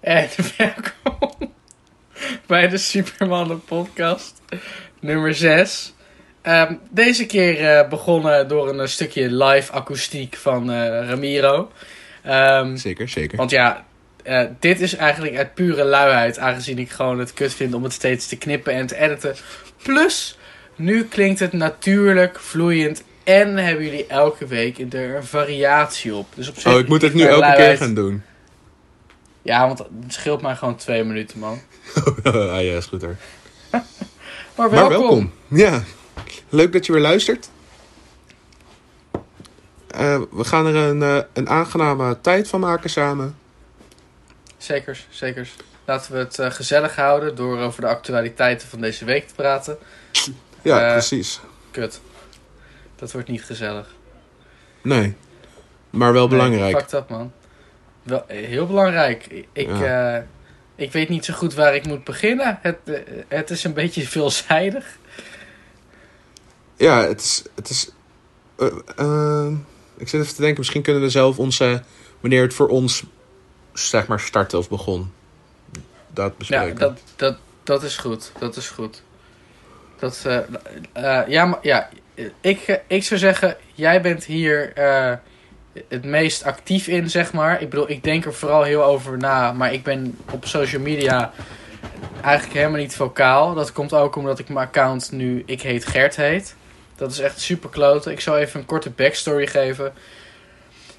En welkom bij de Supermannen podcast nummer 6. Ehm, deze keer eh, begonnen door een, eh, stukje live akoestiek van eh, Ramiro. Ehm, Zeker, zeker. want ja, eh, dit is eigenlijk uit pure luiheid, aangezien ik gewoon het kut vind om het steeds te knippen en te editen. Plus, nu klinkt het natuurlijk, vloeiend en hebben jullie elke week er een variatie op. Dus op zich Oh, ik moet het nu elke keer gaan doen. Ja, want het scheelt maar gewoon twee minuten, man. ah ja, is goed hoor. Maar welkom. Maar welkom. Ja, leuk dat je weer luistert. Eh, we gaan er een, eh, een aangename tijd van maken samen. Zekers, zekers. Laten we het eh, gezellig houden door over de actualiteiten van deze week te praten. Ja, Eh, precies. Kut. Dat wordt niet gezellig. Nee, maar wel Nee, belangrijk. Fucked up, man. Wel, eh, heel belangrijk. Ik, Ja. eh, ik weet niet zo goed waar ik moet beginnen. Het, het is een beetje veelzijdig. Ja, het is... Het is eh, eh, ik zit even te denken, misschien kunnen we zelf onze... Wanneer het voor ons, zeg maar, startte of begon. Dat Ja, bespreken. dat, dat, dat is goed. Dat is goed. Dat, eh, eh, ja, maar, ja ik, eh, ik zou zeggen, jij bent hier het meest actief in, zeg maar. Ik bedoel, ik denk er vooral heel over na, maar ik ben op social media eigenlijk helemaal niet vocaal. Dat komt ook omdat ik mijn account nu Ik Heet Gert heet. Dat is echt super kloten. Ik zal even een korte backstory geven.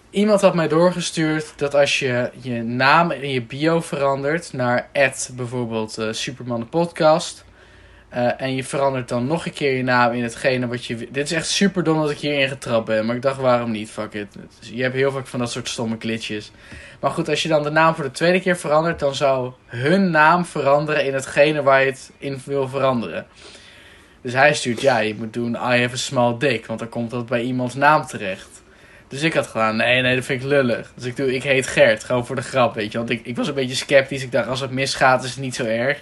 Iemand had mij doorgestuurd dat als je je naam in je bio verandert naar bijvoorbeeld eh Superman de podcast. Eh, en je verandert dan nog een keer je naam in hetgene wat je... Dit is echt super dom dat ik hierin getrapt ben. Maar ik dacht, waarom niet? Fuck it. Je hebt heel vaak van dat soort stomme glitches. Maar goed, als je dan de naam voor de tweede keer verandert... dan zou hun naam veranderen in hetgene waar je het in wil veranderen. Dus hij stuurt, ja, je moet doen I have a small dick. Want dan komt dat bij iemands naam terecht. Dus ik had gedaan, nee, nee, dat vind ik lullig. Dus ik doe, ik heet Gert, gewoon voor de grap, weet je. Want ik, ik was een beetje sceptisch. Ik dacht, als het misgaat, is het niet zo erg.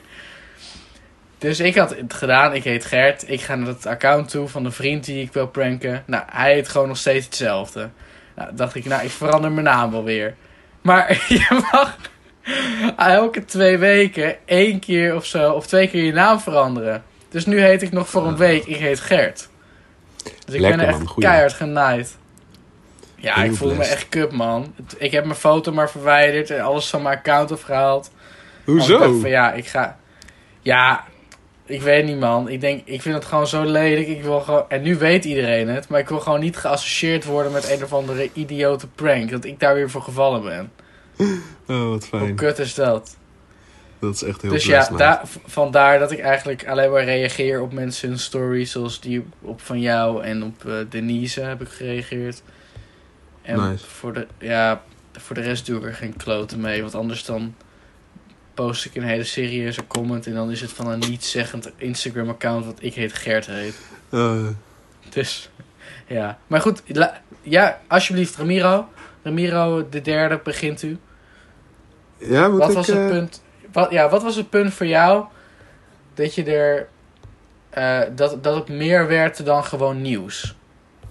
Dus ik had het gedaan, ik heet Gert. Ik ga naar het account toe van de vriend die ik wil pranken. Nou, hij heet gewoon nog steeds hetzelfde. Nou, dacht ik, nou, ik verander mijn naam wel weer. Maar je mag elke twee weken één keer of zo, of twee keer je naam veranderen. Dus nu heet ik nog voor een week, ik heet Gert. Dus ik Lekker, ben echt man. Keihard genaaid. Ja, Heel ik voelde me echt cup, man. Ik heb mijn foto maar verwijderd en alles van mijn account afgehaald. Ik Hoezo? van, ja, ik ga... Ja, ik weet niet, man. Ik denk, ik vind het gewoon zo lelijk. Ik wil gewoon... En nu weet iedereen het. Maar ik wil gewoon niet geassocieerd worden met een of andere idiote prank. Dat ik daar weer voor gevallen ben. Oh, wat Hoe fijn. kut is dat? Dat is echt heel dus ja, vandaar dat ik eigenlijk alleen maar reageer op mensen hun stories. Zoals die op van jou en op eh, Denise heb ik gereageerd. En Nice. voor, de, ja, voor de rest doe ik er geen kloten mee. Want anders dan post ik een hele serieuze comment. En dan is het van een niet-zeggend Instagram account wat ik heet Gert heet. Eh, Dus ja. Maar goed, ja, alsjeblieft Ramiro. Ramiro de derde begint u. ja, moet Wat ik... was het eh, punt? Wat, ja, wat was het punt voor jou dat je er eh, dat, dat het meer werd dan gewoon nieuws?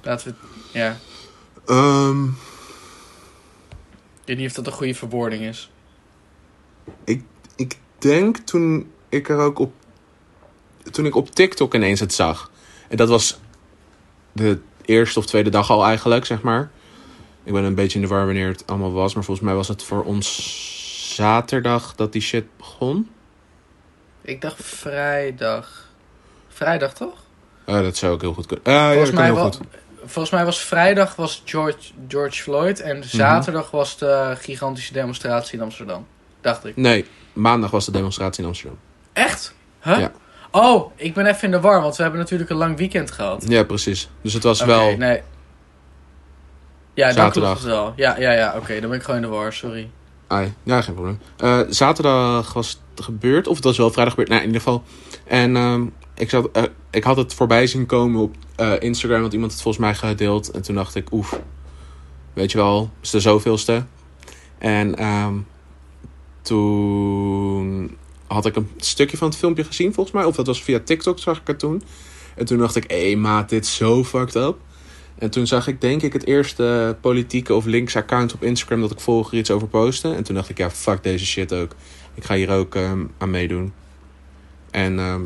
Laten we ja. ehm, Ik weet niet of dat een goede verwoording is. ik denk toen ik er ook op... Toen ik op TikTok ineens het zag. En dat was de eerste of tweede dag al eigenlijk, zeg maar. Ik ben een beetje in de war wanneer het allemaal was. Maar volgens mij was het voor ons zaterdag dat die shit begon. Ik dacht vrijdag. Vrijdag toch? Oh, dat zou ook heel goed kunnen. Ah, ja, dat volgens, kan mij heel goed. volgens mij was vrijdag was George, George Floyd en Mhm. zaterdag was de gigantische demonstratie in Amsterdam. Dacht ik. Nee, maandag was de demonstratie in Amsterdam. Echt? Huh? Ja. Oh, ik ben even in de war, want we hebben natuurlijk een lang weekend gehad. Ja, precies. Dus het was wel... nee. Ja, dan Zaterdag. klopt het wel. Ja, ja, ja. Oké, dan ben ik gewoon in de war. Sorry. Ai, ja, geen probleem. Eh, zaterdag was het gebeurd, of het was wel vrijdag gebeurd. Nou, in ieder geval. En ehm, ik, zat, eh, ik had het voorbij zien komen op eh, Instagram, want iemand het volgens mij gedeeld. En toen dacht ik, oef, weet je wel, is de zoveelste. En ehm, toen had ik een stukje van het filmpje gezien, volgens mij. Of dat was via TikTok, zag ik het toen. En toen dacht ik, hé maat, dit is zo fucked up. En toen zag ik denk ik het eerste politieke of links account op Instagram dat ik volg er iets over posten. En toen dacht ik, ja, fuck deze shit ook. Ik ga hier ook ehm, aan meedoen. En ehm,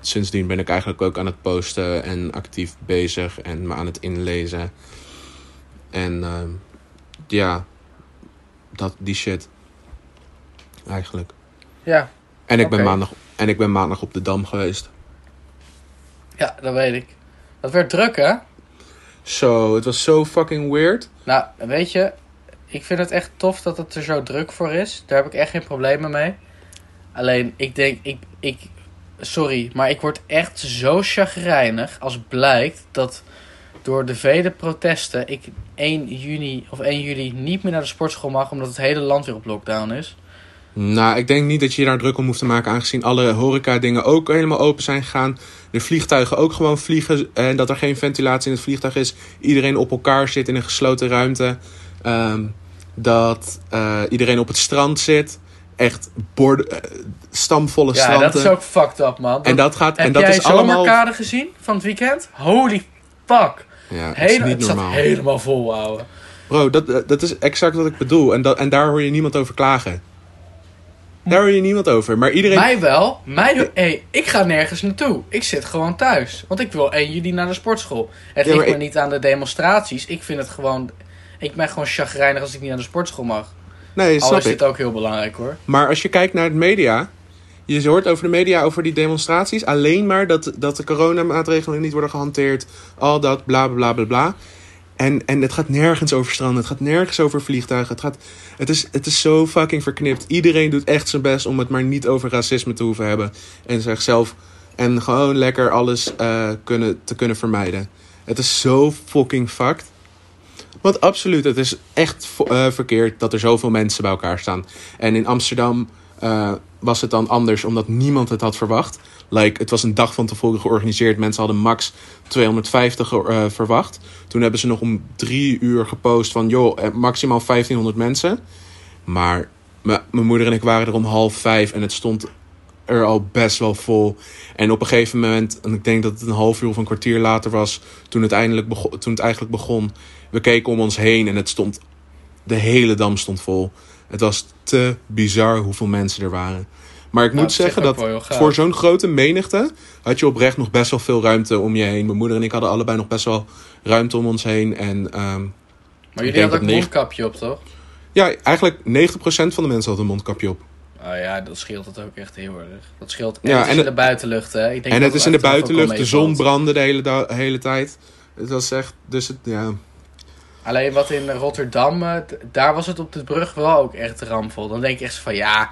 sindsdien ben ik eigenlijk ook aan het posten en actief bezig en me aan het inlezen. En ehm, ja, dat, die shit. Eigenlijk. Ja, En ik, ben maandag, en ik ben maandag op de Dam geweest. ja, dat weet ik. Dat werd druk, hè? Zo, het was zo fucking weird. Nou, weet je, ik vind het echt tof dat het er zo druk voor is. Daar heb ik echt geen problemen mee. Alleen, ik denk, ik, ik, sorry, maar ik word echt zo chagrijnig als blijkt dat door de vele protesten ik 1 juni of 1 juli niet meer naar de sportschool mag omdat het hele land weer op lockdown is. Nou, ik denk niet dat je je daar druk om hoeft te maken, aangezien alle horeca dingen ook helemaal open zijn gegaan. De vliegtuigen ook gewoon vliegen en dat er geen ventilatie in het vliegtuig is. Iedereen op elkaar zit in een gesloten ruimte. Ehm, dat eh, iedereen op het strand zit. Echt borden, eh, stamvolle Ja, stranden. dat is ook fucked up, man. En dat gaat heb en dat jij is allemaal. zomerkade gezien van het weekend? Holy fuck. Ja, het is Hele, niet het zat normaal. helemaal vol, ouwe. Bro, dat, dat is exact wat ik bedoel. En, dat, en daar hoor je niemand over klagen. Daar hoor je niemand over. Maar iedereen. Mij wel. Mij, hey, ik ga nergens naartoe. Ik zit gewoon thuis. Want ik wil 1 juli naar de sportschool. Het Ja, ligt me ik- niet aan de demonstraties. Ik vind het gewoon... Ik ben gewoon chagrijnig als ik niet naar de sportschool mag. nee, Al snap is ik. dit ook heel belangrijk hoor. Maar als je kijkt naar het media. Je hoort over de media, over die demonstraties. Alleen maar dat, dat de coronamaatregelen niet worden gehanteerd. Al dat bla bla bla bla. En, en het gaat nergens over stranden. Het gaat nergens over vliegtuigen. Het, gaat, het, is, het is zo fucking verknipt. Iedereen doet echt zijn best om het maar niet over racisme te hoeven hebben. En zichzelf. En gewoon lekker alles eh, kunnen, te kunnen vermijden. Het is zo fucking fucked. Want absoluut, het is echt eh, verkeerd dat er zoveel mensen bij elkaar staan. En in Amsterdam eh, was het dan anders, omdat niemand het had verwacht. Like, het was een dag van tevoren georganiseerd. Mensen hadden max 250 ge- eh, verwacht. Toen hebben ze nog om drie uur gepost van... joh, eh, maximaal 1500 mensen. Maar mijn moeder en ik waren er om half vijf... en het stond er al best wel vol. En op een gegeven moment, en ik denk dat het een half uur of een kwartier later was... toen het, eindelijk toen het eigenlijk begon... we keken om ons heen en het stond... de hele dam stond vol. Het was te bizar hoeveel mensen er waren. Maar ik Nou, moet zeggen dat voor zo'n grote menigte... had je oprecht nog best wel veel ruimte om je heen. Mijn moeder en ik hadden allebei nog best wel ruimte om ons heen. En ehm, Maar jullie hadden ook een mondkapje op toch? ja, eigenlijk 90% van de mensen had een mondkapje op. Oh ja, dat scheelt het ook echt heel erg. Dat scheelt ja, en in het- de buitenlucht hè. Ik denk En het is in de buitenlucht, de zon brandde de hele, hele tijd. Het was echt, dus het, ja... Alleen wat in Rotterdam, eh, daar was het op de brug wel ook echt ramvol. Dan denk ik echt van ja,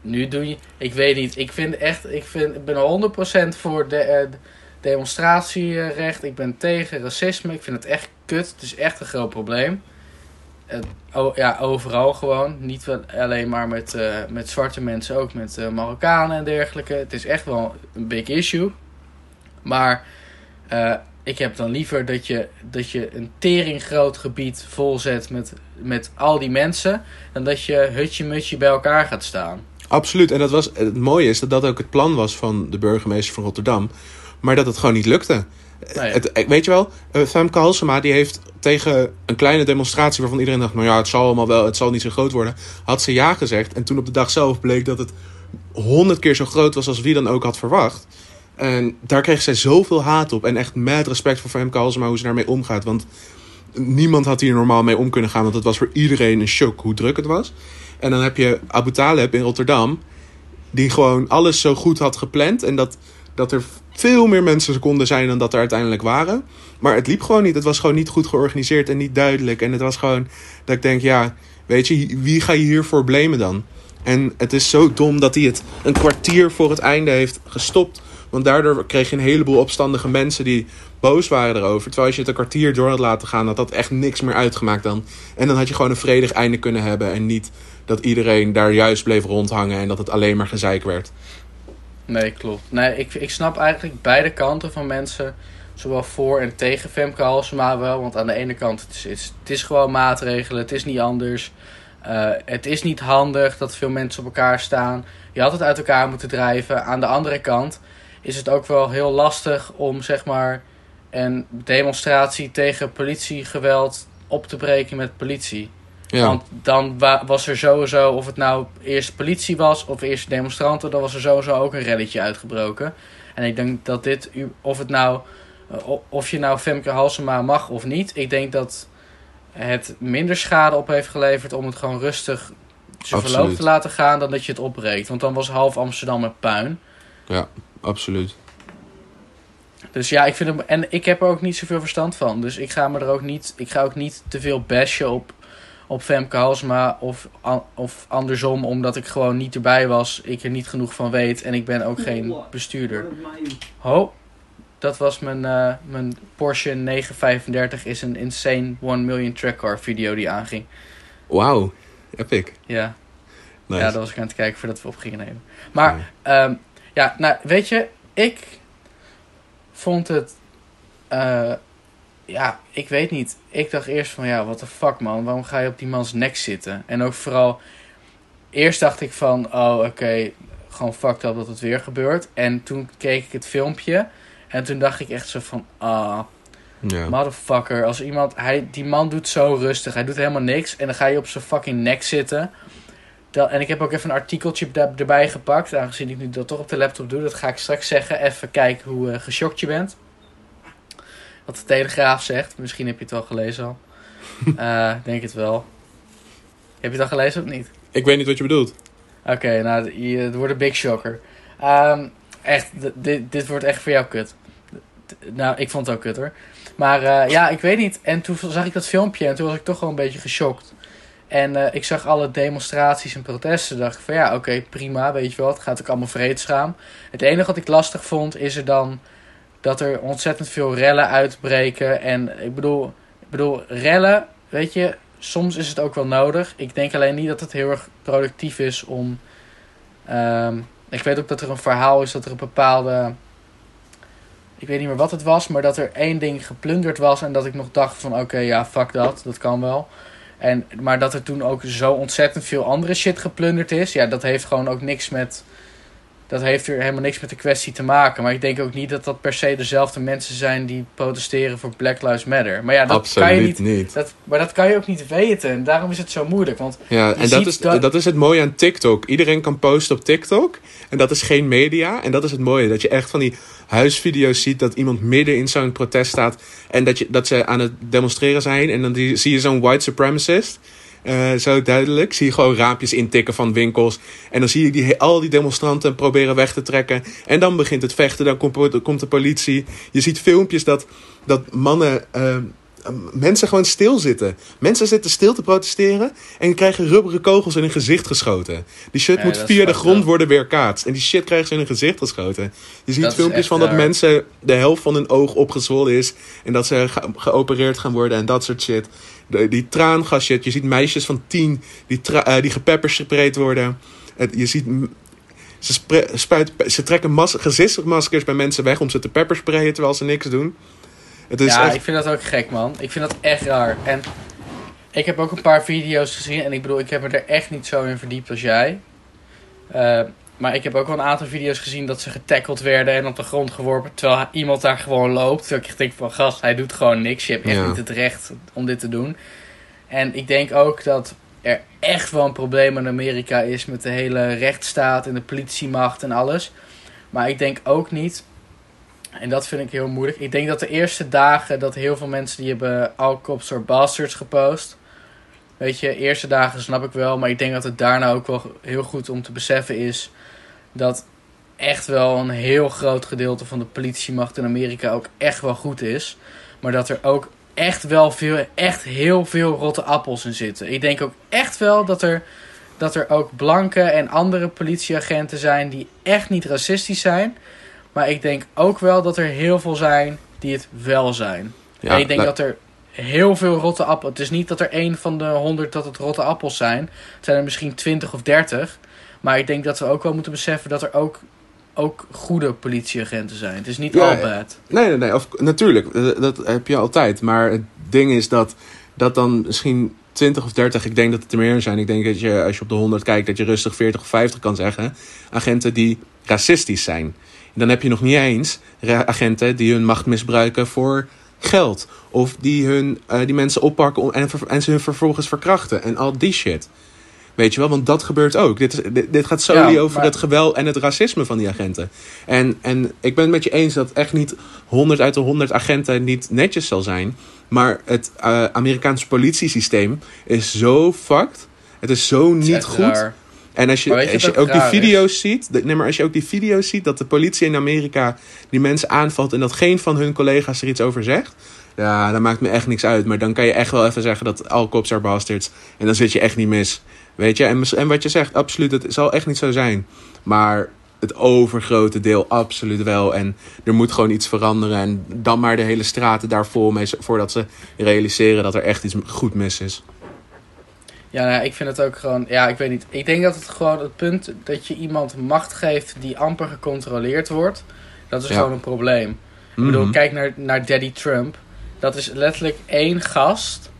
nu doe je. Ik weet niet. Ik vind echt, ik, vind, ik ben 100% voor de eh, demonstratierecht. Ik ben tegen racisme. Ik vind het echt kut. Het is echt een groot probleem. Oh, ja, overal gewoon. Niet alleen maar met, eh, met zwarte mensen, ook met eh, Marokkanen en dergelijke. Het is echt wel een big issue. Maar ik heb dan liever dat je, dat je een teringgroot gebied volzet met, met al die mensen. Dan dat je hutje-mutje bij elkaar gaat staan. Absoluut. En dat was, het mooie is dat dat ook het plan was van de burgemeester van Rotterdam. Maar dat het gewoon niet lukte. Nou ja. Het, weet je wel, eh, Femke Halsema die heeft tegen een kleine demonstratie waarvan iedereen dacht, nou ja, het zal allemaal wel, het zal niet zo groot worden, had ze ja gezegd. En toen op de dag zelf bleek dat het honderd keer zo groot was als wie dan ook had verwacht. En daar kreeg zij zoveel haat op. En echt met respect voor Femke Halsema hoe ze daarmee omgaat. Want niemand had hier normaal mee om kunnen gaan. Want het was voor iedereen een shock hoe druk het was. En dan heb je Abu Taleb in Rotterdam. Die gewoon alles zo goed had gepland. En dat, dat er veel meer mensen konden zijn dan dat er uiteindelijk waren. Maar het liep gewoon niet. Het was gewoon niet goed georganiseerd en niet duidelijk. En het was gewoon dat ik denk, ja, weet je, wie ga je hiervoor blamen dan? En het is zo dom dat hij het een kwartier voor het einde heeft gestopt. Want daardoor kreeg je een heleboel opstandige mensen die boos waren erover. Terwijl als je het een kwartier door had laten gaan, had dat echt niks meer uitgemaakt dan. En dan had je gewoon een vredig einde kunnen hebben. En niet dat iedereen daar juist bleef rondhangen en dat het alleen maar gezeik werd. Nee, klopt. Nee, ik, ik snap eigenlijk beide kanten van mensen. Zowel voor en tegen Femke Halsema wel. Want aan de ene kant, het is, het is, is gewoon maatregelen. Het is niet anders. Eh, het is niet handig dat veel mensen op elkaar staan. Je had het uit elkaar moeten drijven. Aan de andere kant, is het ook wel heel lastig om zeg maar een demonstratie tegen politiegeweld op te breken met politie. Ja, Want dan wa- was er sowieso, of het nou eerst politie was of eerst demonstranten, dan was er sowieso ook een reddetje uitgebroken. En ik denk dat dit, of het nou, eh, of je nou Femke Halsema mag of niet, ik denk dat het minder schade op heeft geleverd om het gewoon rustig zijn verloop te laten gaan dan dat je het opbreekt. Want dan was half Amsterdam een puin. absoluut. Dus ja, ik vind hem. En ik heb er ook niet zoveel verstand van. Dus ik ga me er ook niet. Ik ga ook niet te veel bashen op, op Femke Halsema. Of, of andersom, omdat ik gewoon niet erbij was. Ik er niet genoeg van weet. En ik ben ook geen bestuurder. Ho, dat was mijn, eh, mijn Porsche 935. Is een insane 1 million track car video die aanging. Wauw, epic. Ja, Nice. ja, dat was ik aan het kijken voordat we op gingen nemen. Maar Ehm, ja, nou, weet je, ik vond het. eh, ja, ik weet niet. Ik dacht eerst van ja, what the fuck man, waarom ga je op die mans nek zitten? En ook vooral, eerst dacht ik van, oh oké, gewoon fucked up dat het weer gebeurt. En toen keek ik het filmpje en toen dacht ik echt zo van, ah, motherfucker. Als iemand, hij, die man doet zo rustig, hij doet helemaal niks en dan ga je op zijn fucking nek zitten. Dat, en ik heb ook even een artikeltje erbij gepakt, aangezien ik nu dat toch op de laptop doe. Dat ga ik straks zeggen. Even kijken hoe eh, geschokt je bent. Wat de Telegraaf zegt. Misschien heb je het wel gelezen al. Eh, denk het wel. Heb je het al gelezen of niet? Ik weet niet wat je bedoelt. Oké, nou, je- het wordt een big shocker. Ehm, echt, dit, dit wordt echt voor jou kut. D- Nou, ik vond het ook kut hoor. Maar eh, ja, ik weet niet. En toen zag ik dat filmpje en toen was ik toch wel een beetje geschokt. En eh, ik zag alle demonstraties en protesten. dacht ik van ja, oké, prima, weet je wel. Het gaat ook allemaal vreedzaam. Het enige wat ik lastig vond is er dan dat er ontzettend veel rellen uitbreken. En ik bedoel, ik bedoel rellen, weet je, soms is het ook wel nodig. Ik denk alleen niet dat het heel erg productief is om. ehm, ik weet ook dat er een verhaal is dat er een bepaalde. Ik weet niet meer wat het was, maar dat er één ding geplunderd was. En dat ik nog dacht van oké, ja, fuck dat, dat kan wel. En, maar dat er toen ook zo ontzettend veel andere shit geplunderd is. Ja, dat heeft gewoon ook niks met. Dat heeft er helemaal niks met de kwestie te maken. Maar ik denk ook niet dat dat per se dezelfde mensen zijn die protesteren voor Black Lives Matter. Maar ja, dat kan je niet. niet. Dat, maar dat kan je ook niet weten. En daarom is het zo moeilijk. Want Ja, en dat is, dat- dat is het mooie aan TikTok. Iedereen kan posten op TikTok. En dat is geen media. En dat is het mooie. Dat je echt van die huisvideo's ziet dat iemand midden in zo'n protest staat. En dat, je, dat ze aan het demonstreren zijn. En dan die, zie je zo'n white supremacist. Eh, zo duidelijk. Zie je gewoon raampjes intikken van winkels. En dan zie je die, al die demonstranten proberen weg te trekken. En dan begint het vechten. Dan komt, komt de politie. Je ziet filmpjes dat, dat mannen. eh, mensen gewoon stilzitten. Mensen zitten stil te protesteren en krijgen rubberen kogels in hun gezicht geschoten. Die shit Ja, moet via de grond worden weerkaatst. En die shit krijgen ze in hun gezicht geschoten. Je ziet Dat filmpjes van dat raar. mensen de helft van hun oog opgezwollen is. En dat ze ge- geopereerd gaan worden en dat soort shit. De, die traangas shit. Je ziet meisjes van tien die, eh, die worden. Het, je ziet... Ze, spuit, ze trekken mas- gezichtsmaskers bij mensen weg om ze te peppersprayen terwijl ze niks doen. Het is ja, echt ik vind dat ook gek, man. Ik vind dat echt raar. En ik heb ook een paar video's gezien. En ik bedoel, ik heb me er echt niet zo in verdiept als jij. Eh, maar ik heb ook wel een aantal video's gezien dat ze getackled werden en op de grond geworpen. Terwijl iemand daar gewoon loopt. Terwijl ik denk van, gast, hij doet gewoon niks. Je hebt echt Ja. niet het recht om dit te doen. En ik denk ook dat er echt wel een probleem in Amerika is met de hele rechtsstaat en de politiemacht en alles. Maar ik denk ook niet en dat vind ik heel moeilijk. Ik denk dat de eerste dagen dat heel veel mensen die hebben All Cops or Bastards gepost. Weet je, eerste dagen snap ik wel. Maar ik denk dat het daarna ook wel heel goed om te beseffen is. Dat echt wel een heel groot gedeelte van de politiemacht in Amerika ook echt wel goed is. Maar dat er ook echt wel veel, echt heel veel rotte appels in zitten. Ik denk ook echt wel dat er, dat er ook blanke en andere politieagenten zijn die echt niet racistisch zijn. Maar ik denk ook wel dat er heel veel zijn die het wel zijn. Ja, en ik denk la- dat er heel veel rotte appels... Het is niet dat er één van de honderd dat het rotte appels zijn. Het zijn er misschien twintig of dertig. Maar ik denk dat we ook wel moeten beseffen dat er ook, ook goede politieagenten zijn. Het is niet Ja, ja. bad. Nee, nee, nee. Of, natuurlijk, eh, dat heb je altijd. Maar het ding is dat, dat dan misschien 20 of 30, ik denk dat het er meer zijn. Ik denk dat je, als je op de 100 kijkt, dat je rustig 40 of 50 kan zeggen. Agenten die racistisch zijn. Dan heb je nog niet eens agenten die hun macht misbruiken voor geld. Of die, hun, eh, die mensen oppakken en, en ze hun vervolgens verkrachten. En al die shit. Weet je wel, want dat gebeurt ook. Dit, is, dit, dit gaat solely Ja, over maar- het geweld en het racisme van die agenten. En, en ik ben het met je eens dat echt niet 100 uit de 100 agenten niet netjes zal zijn. Maar het eh, Amerikaanse politiesysteem is zo fucked. Het is zo niet goed. raar. En als je, als je ook die is? video's ziet, de- nee, maar als je ook die video's ziet dat de politie in Amerika die mensen aanvalt en dat geen van hun collega's er iets over zegt, ja, dat maakt me echt niks uit. Maar dan kan je echt wel even zeggen dat all cops are bastards en dan zit je echt niet mis. Weet je, en, en wat je zegt, absoluut, het zal echt niet zo zijn. Maar het overgrote deel absoluut wel. En er moet gewoon iets veranderen. En dan maar de hele straten daar vol mee, voordat ze realiseren dat er echt iets goed mis is. Ja, nou, ik vind het ook gewoon... Ja, ik weet niet. Ik denk dat het gewoon het punt dat je iemand macht geeft die amper gecontroleerd wordt... Dat is Ja. gewoon een probleem. Ik bedoel, Mhm. kijk naar, naar Daddy Trump. Dat is letterlijk één gast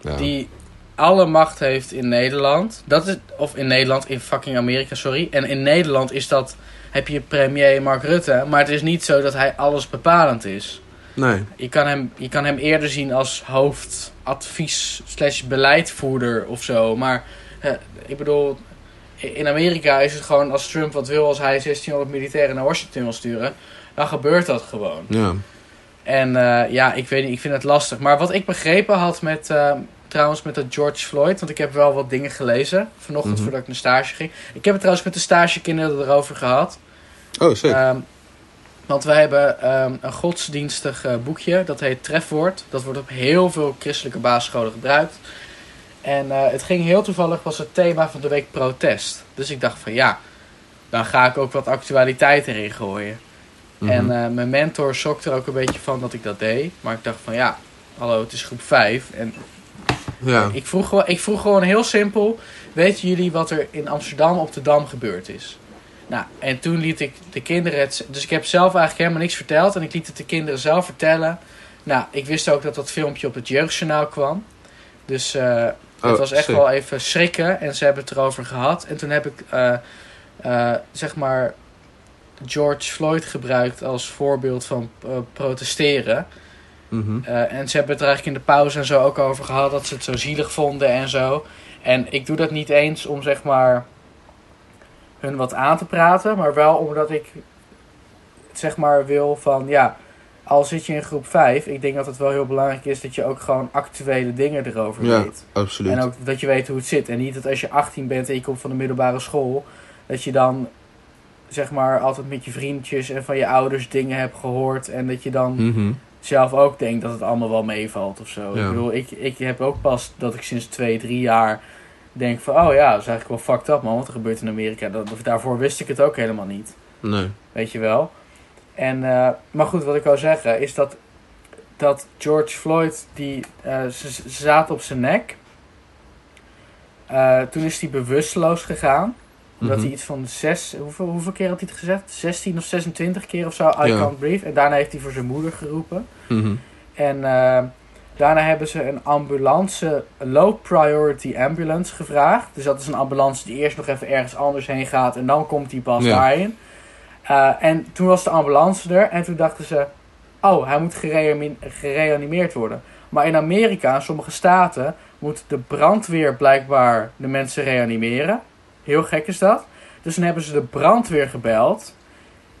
Ja. die alle macht heeft in Nederland. Dat is, of in Nederland, in fucking Amerika, sorry. En in Nederland is dat, heb je premier Mark Rutte. Maar het is niet zo dat hij alles bepalend is. Nee. Je kan hem, je kan hem eerder zien als hoofdadvies slash beleidvoerder of zo. Maar eh, ik bedoel, in Amerika is het gewoon als Trump wat wil, als hij 1600 militairen naar Washington wil sturen, dan gebeurt dat gewoon. Ja. En eh, ja, ik weet niet, ik vind het lastig. Maar wat ik begrepen had met, eh, trouwens met dat George Floyd, want ik heb wel wat dingen gelezen vanochtend Mhm. voordat ik naar stage ging. Ik heb het trouwens met de stagekinderen erover gehad. Oh. Ehm, want wij hebben ehm, een godsdienstig eh, boekje, dat heet Trefwoord. Dat wordt op heel veel christelijke basisscholen gebruikt. En eh, het ging heel toevallig, was het thema van de week protest. Dus ik dacht van ja, dan ga ik ook wat actualiteit erin gooien. Mhm. En eh, mijn mentor schrok er ook een beetje van dat ik dat deed. Maar ik dacht van ja, hallo, het is groep 5. En ja. ik, vroeg ik vroeg gewoon heel simpel: Weten jullie wat er in Amsterdam op de Dam gebeurd is? Nou, en toen liet ik de kinderen het. Dus ik heb zelf eigenlijk helemaal niks verteld. En ik liet het de kinderen zelf vertellen. Nou, ik wist ook dat dat filmpje op het Jeugdjournaal kwam. Dus eh, het Oh, was echt sick. wel even schrikken. En ze hebben het erover gehad. En toen heb ik, eh, eh, zeg maar, George Floyd gebruikt als voorbeeld van protesteren. Mhm. En ze hebben het er eigenlijk in de pauze en zo ook over gehad dat ze het zo zielig vonden en zo. En ik doe dat niet eens om zeg maar hun wat aan te praten, maar wel omdat ik zeg maar wil van ja, al zit je in groep 5, ik denk dat het wel heel belangrijk is dat je ook gewoon actuele dingen erover Ja, weet. Absoluut. En ook dat je weet hoe het zit. En niet dat als je 18 bent en je komt van de middelbare school, dat je dan zeg maar altijd met je vriendjes en van je ouders dingen hebt gehoord en dat je dan Mhm. zelf ook denk dat het allemaal wel meevalt of zo. Ja. Ik bedoel, ik, ik heb ook pas dat ik sinds twee, drie jaar denk van... Oh ja, dat is eigenlijk wel fucked up man, wat er gebeurt in Amerika. Dat, daarvoor wist ik het ook helemaal niet. Nee. Weet je wel. En, eh, maar goed, wat ik wou zeggen is dat, dat George Floyd, die, eh, ze, ze zaten op zijn nek. Eh, toen is hij bewusteloos gegaan. Omdat Mhm. hij iets van zes, hoeveel, hoeveel keer had hij het gezegd? 16 of 26 keer of zo, I Ja. can't breathe. En daarna heeft hij voor zijn moeder geroepen. Mhm. En eh, daarna hebben ze een ambulance, een low priority ambulance gevraagd. Dus dat is een ambulance die eerst nog even ergens anders heen gaat en dan komt die pas Ja. daarheen. Eh, en toen was de ambulance er en toen dachten ze, oh, hij moet gereani- gereanimeerd worden. Maar in Amerika, in sommige staten, moet de brandweer blijkbaar de mensen reanimeren. Heel gek is dat. Dus toen hebben ze de brandweer gebeld.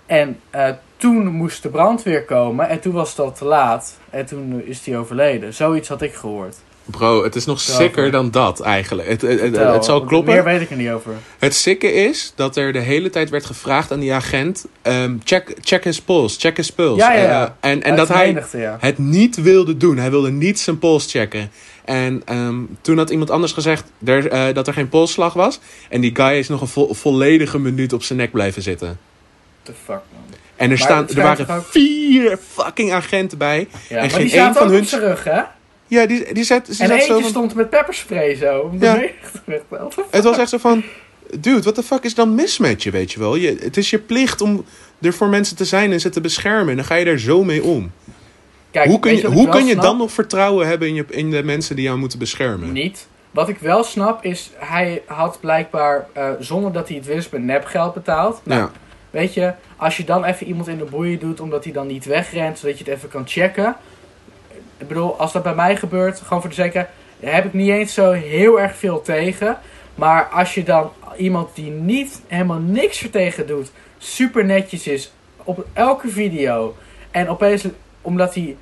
En eh, toen moest de brandweer komen en toen was het al te laat. En toen is hij overleden. Zoiets had ik gehoord. Bro, het is nog sicker dan dat eigenlijk. Het, het, het, Vertel, het zal kloppen. Meer weet ik er niet over. Het sikke is dat er de hele tijd werd gevraagd aan die agent: ehm, check, check his pulse, check his pulse. Ja, ja. Eh, en en dat hij ja. het niet wilde doen. Hij wilde niet zijn pols checken. En ehm, toen had iemand anders gezegd er, eh, dat er geen polsslag was. En die guy is nog een vo- volledige minuut op zijn nek blijven zitten. The fuck, man. En er, staan, er waren ook- vier fucking agenten bij. Ja, En maar geen die één van hun- op zijn rug, hè? Ja, die, die zat, ze En zat eentje zo van, stond met pepperspray zo. Om de Ja. helpen. Het was echt zo van... Dude, what the fuck is dan mis met je, weet je wel? Je, het is je plicht om er voor mensen te zijn en ze te beschermen. En dan ga je daar zo mee om. Kijk, hoe kun je, wat hoe kun je snap? dan nog vertrouwen hebben in, je, in de mensen die jou moeten beschermen? Niet. Wat ik wel snap is, hij had blijkbaar, eh, zonder dat hij het wist, met nepgeld betaald. Nou, Ja, weet je, als je dan even iemand in de boeien doet omdat hij dan niet wegrent, zodat je het even kan checken. Ik bedoel, als dat bij mij gebeurt, gewoon voor de zekerheid, daar heb ik niet eens zo heel erg veel tegen. Maar als je dan iemand die niet helemaal niks er tegen doet, super netjes is op elke video en opeens omdat hij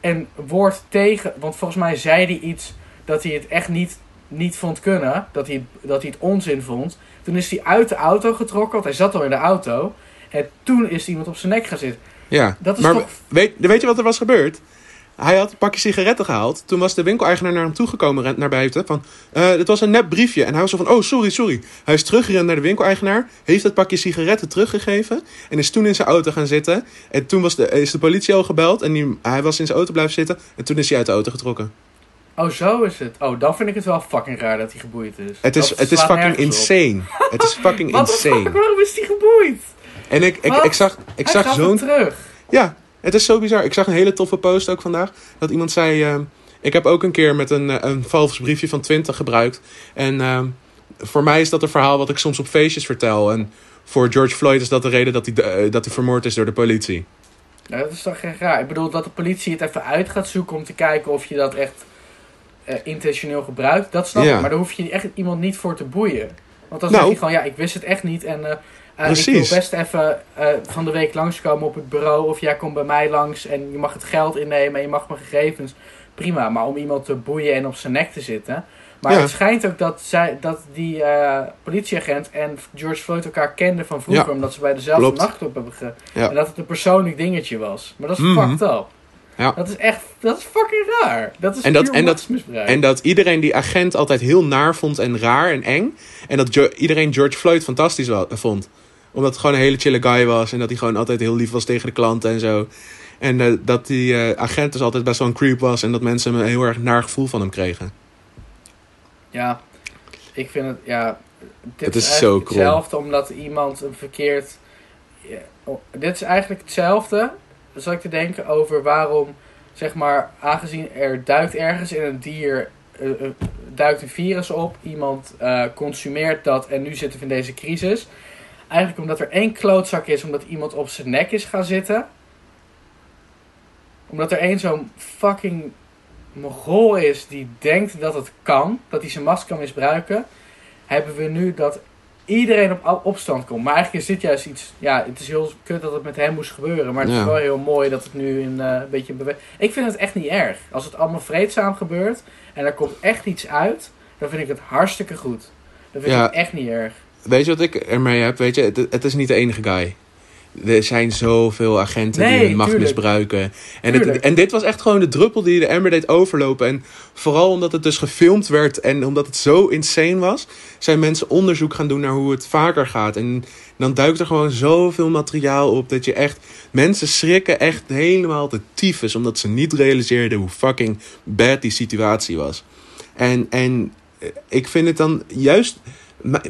een woord tegen, want volgens mij zei hij iets dat hij het echt niet, niet vond kunnen, dat hij, dat hij het onzin vond. Toen is hij uit de auto getrokken, want hij zat al in de auto. En toen is iemand op zijn nek gaan zitten. Ja, Dat is maar toch- weet, weet je wat er was gebeurd? Hij had een pakje sigaretten gehaald. Toen was de winkeleigenaar naar hem toegekomen, naar buiten. Van, eh het was een nep briefje. En hij was zo van, oh, sorry, sorry. Hij is teruggerend naar de winkeleigenaar. Heeft het pakje sigaretten teruggegeven. En is toen in zijn auto gaan zitten. En toen was de, is de politie al gebeld. En die, hij was in zijn auto blijven zitten. En toen is hij uit de auto getrokken. Oh, zo is het. Oh, dan vind ik het wel fucking raar dat hij geboeid is. Het is, Dat het is fucking insane. Het is fucking insane. fuck, waarom is hij geboeid? En ik, ik, ik zag, ik hij zag zo'n terug. Ja, het is zo bizar. Ik zag een hele toffe post ook vandaag. Dat iemand zei... ehm, ik heb ook een keer met een, eh, een vals briefje van 20 gebruikt. En ehm, voor mij is dat een verhaal wat ik soms op feestjes vertel. En voor George Floyd is dat de reden dat hij, eh, dat hij vermoord is door de politie. Nou, dat is toch echt raar. Ik bedoel, dat de politie het even uit gaat zoeken om te kijken of je dat echt eh, intentioneel gebruikt. Dat snap Ja. ik. Maar daar hoef je echt iemand niet voor te boeien. Want dan Nou. zeg je gewoon, ja, ik wist het echt niet. En eh, ik wil best even van de week langskomen op het bureau. Of jij komt bij mij langs en je mag het geld innemen en je mag mijn gegevens. Prima, maar om iemand te boeien en op zijn nek te zitten. Maar Ja. het schijnt ook dat, zij, dat die politieagent en George Floyd elkaar kenden van vroeger. Ja. Omdat ze bij dezelfde Klopt. nachtclub hebben ge... Ja. En dat het een persoonlijk dingetje was. Maar dat is Mhm. fucked up. Ja. Dat is echt, dat is fucking raar. Dat is En dat- en dat-. En dat iedereen die agent altijd heel naar vond en raar en eng. En dat Jo- iedereen George Floyd fantastisch wa- vond. Omdat het gewoon een hele chille guy was. En dat hij gewoon altijd heel lief was tegen de klanten en zo. En eh, dat die eh, agent dus altijd best wel een creep was. En dat mensen een heel erg naar gevoel van hem kregen. Ja, ik vind het, ja... Dit Het is zo hetzelfde omdat iemand een verkeerd... ja, oh, dit is eigenlijk hetzelfde, zal ik te denken, over waarom, zeg maar, aangezien er duikt ergens in een dier... eh, eh, duikt een virus op, iemand eh, consumeert dat en nu zitten we in deze crisis. Eigenlijk omdat er één klootzak is, omdat iemand op zijn nek is gaan zitten. Omdat er één zo'n fucking mogol is die denkt dat het kan, dat hij zijn macht kan misbruiken, hebben we nu dat iedereen op opstand komt. Maar eigenlijk is dit juist iets, ja, het is heel kut dat het met hem moest gebeuren, maar het is wel heel mooi dat het nu een, eh, een beetje bewe- Ik vind het echt niet erg. Als het allemaal vreedzaam gebeurt en er komt echt iets uit, dan vind ik het hartstikke goed. Dan vind Ja. ik het echt niet erg. Weet je wat ik ermee heb? Weet je, het, het is niet de enige guy. Er zijn zoveel agenten Nee, die hun macht tuurlijk. misbruiken. En, het, en dit was echt gewoon de druppel die de emmer deed overlopen. En vooral omdat het dus gefilmd werd en omdat het zo insane was... zijn mensen onderzoek gaan doen naar hoe het vaker gaat. En dan duikt er gewoon zoveel materiaal op dat je echt... Mensen schrikken echt helemaal de tyfus... omdat ze niet realiseerden hoe fucking bad die situatie was. En, en eh, ik vind het dan juist...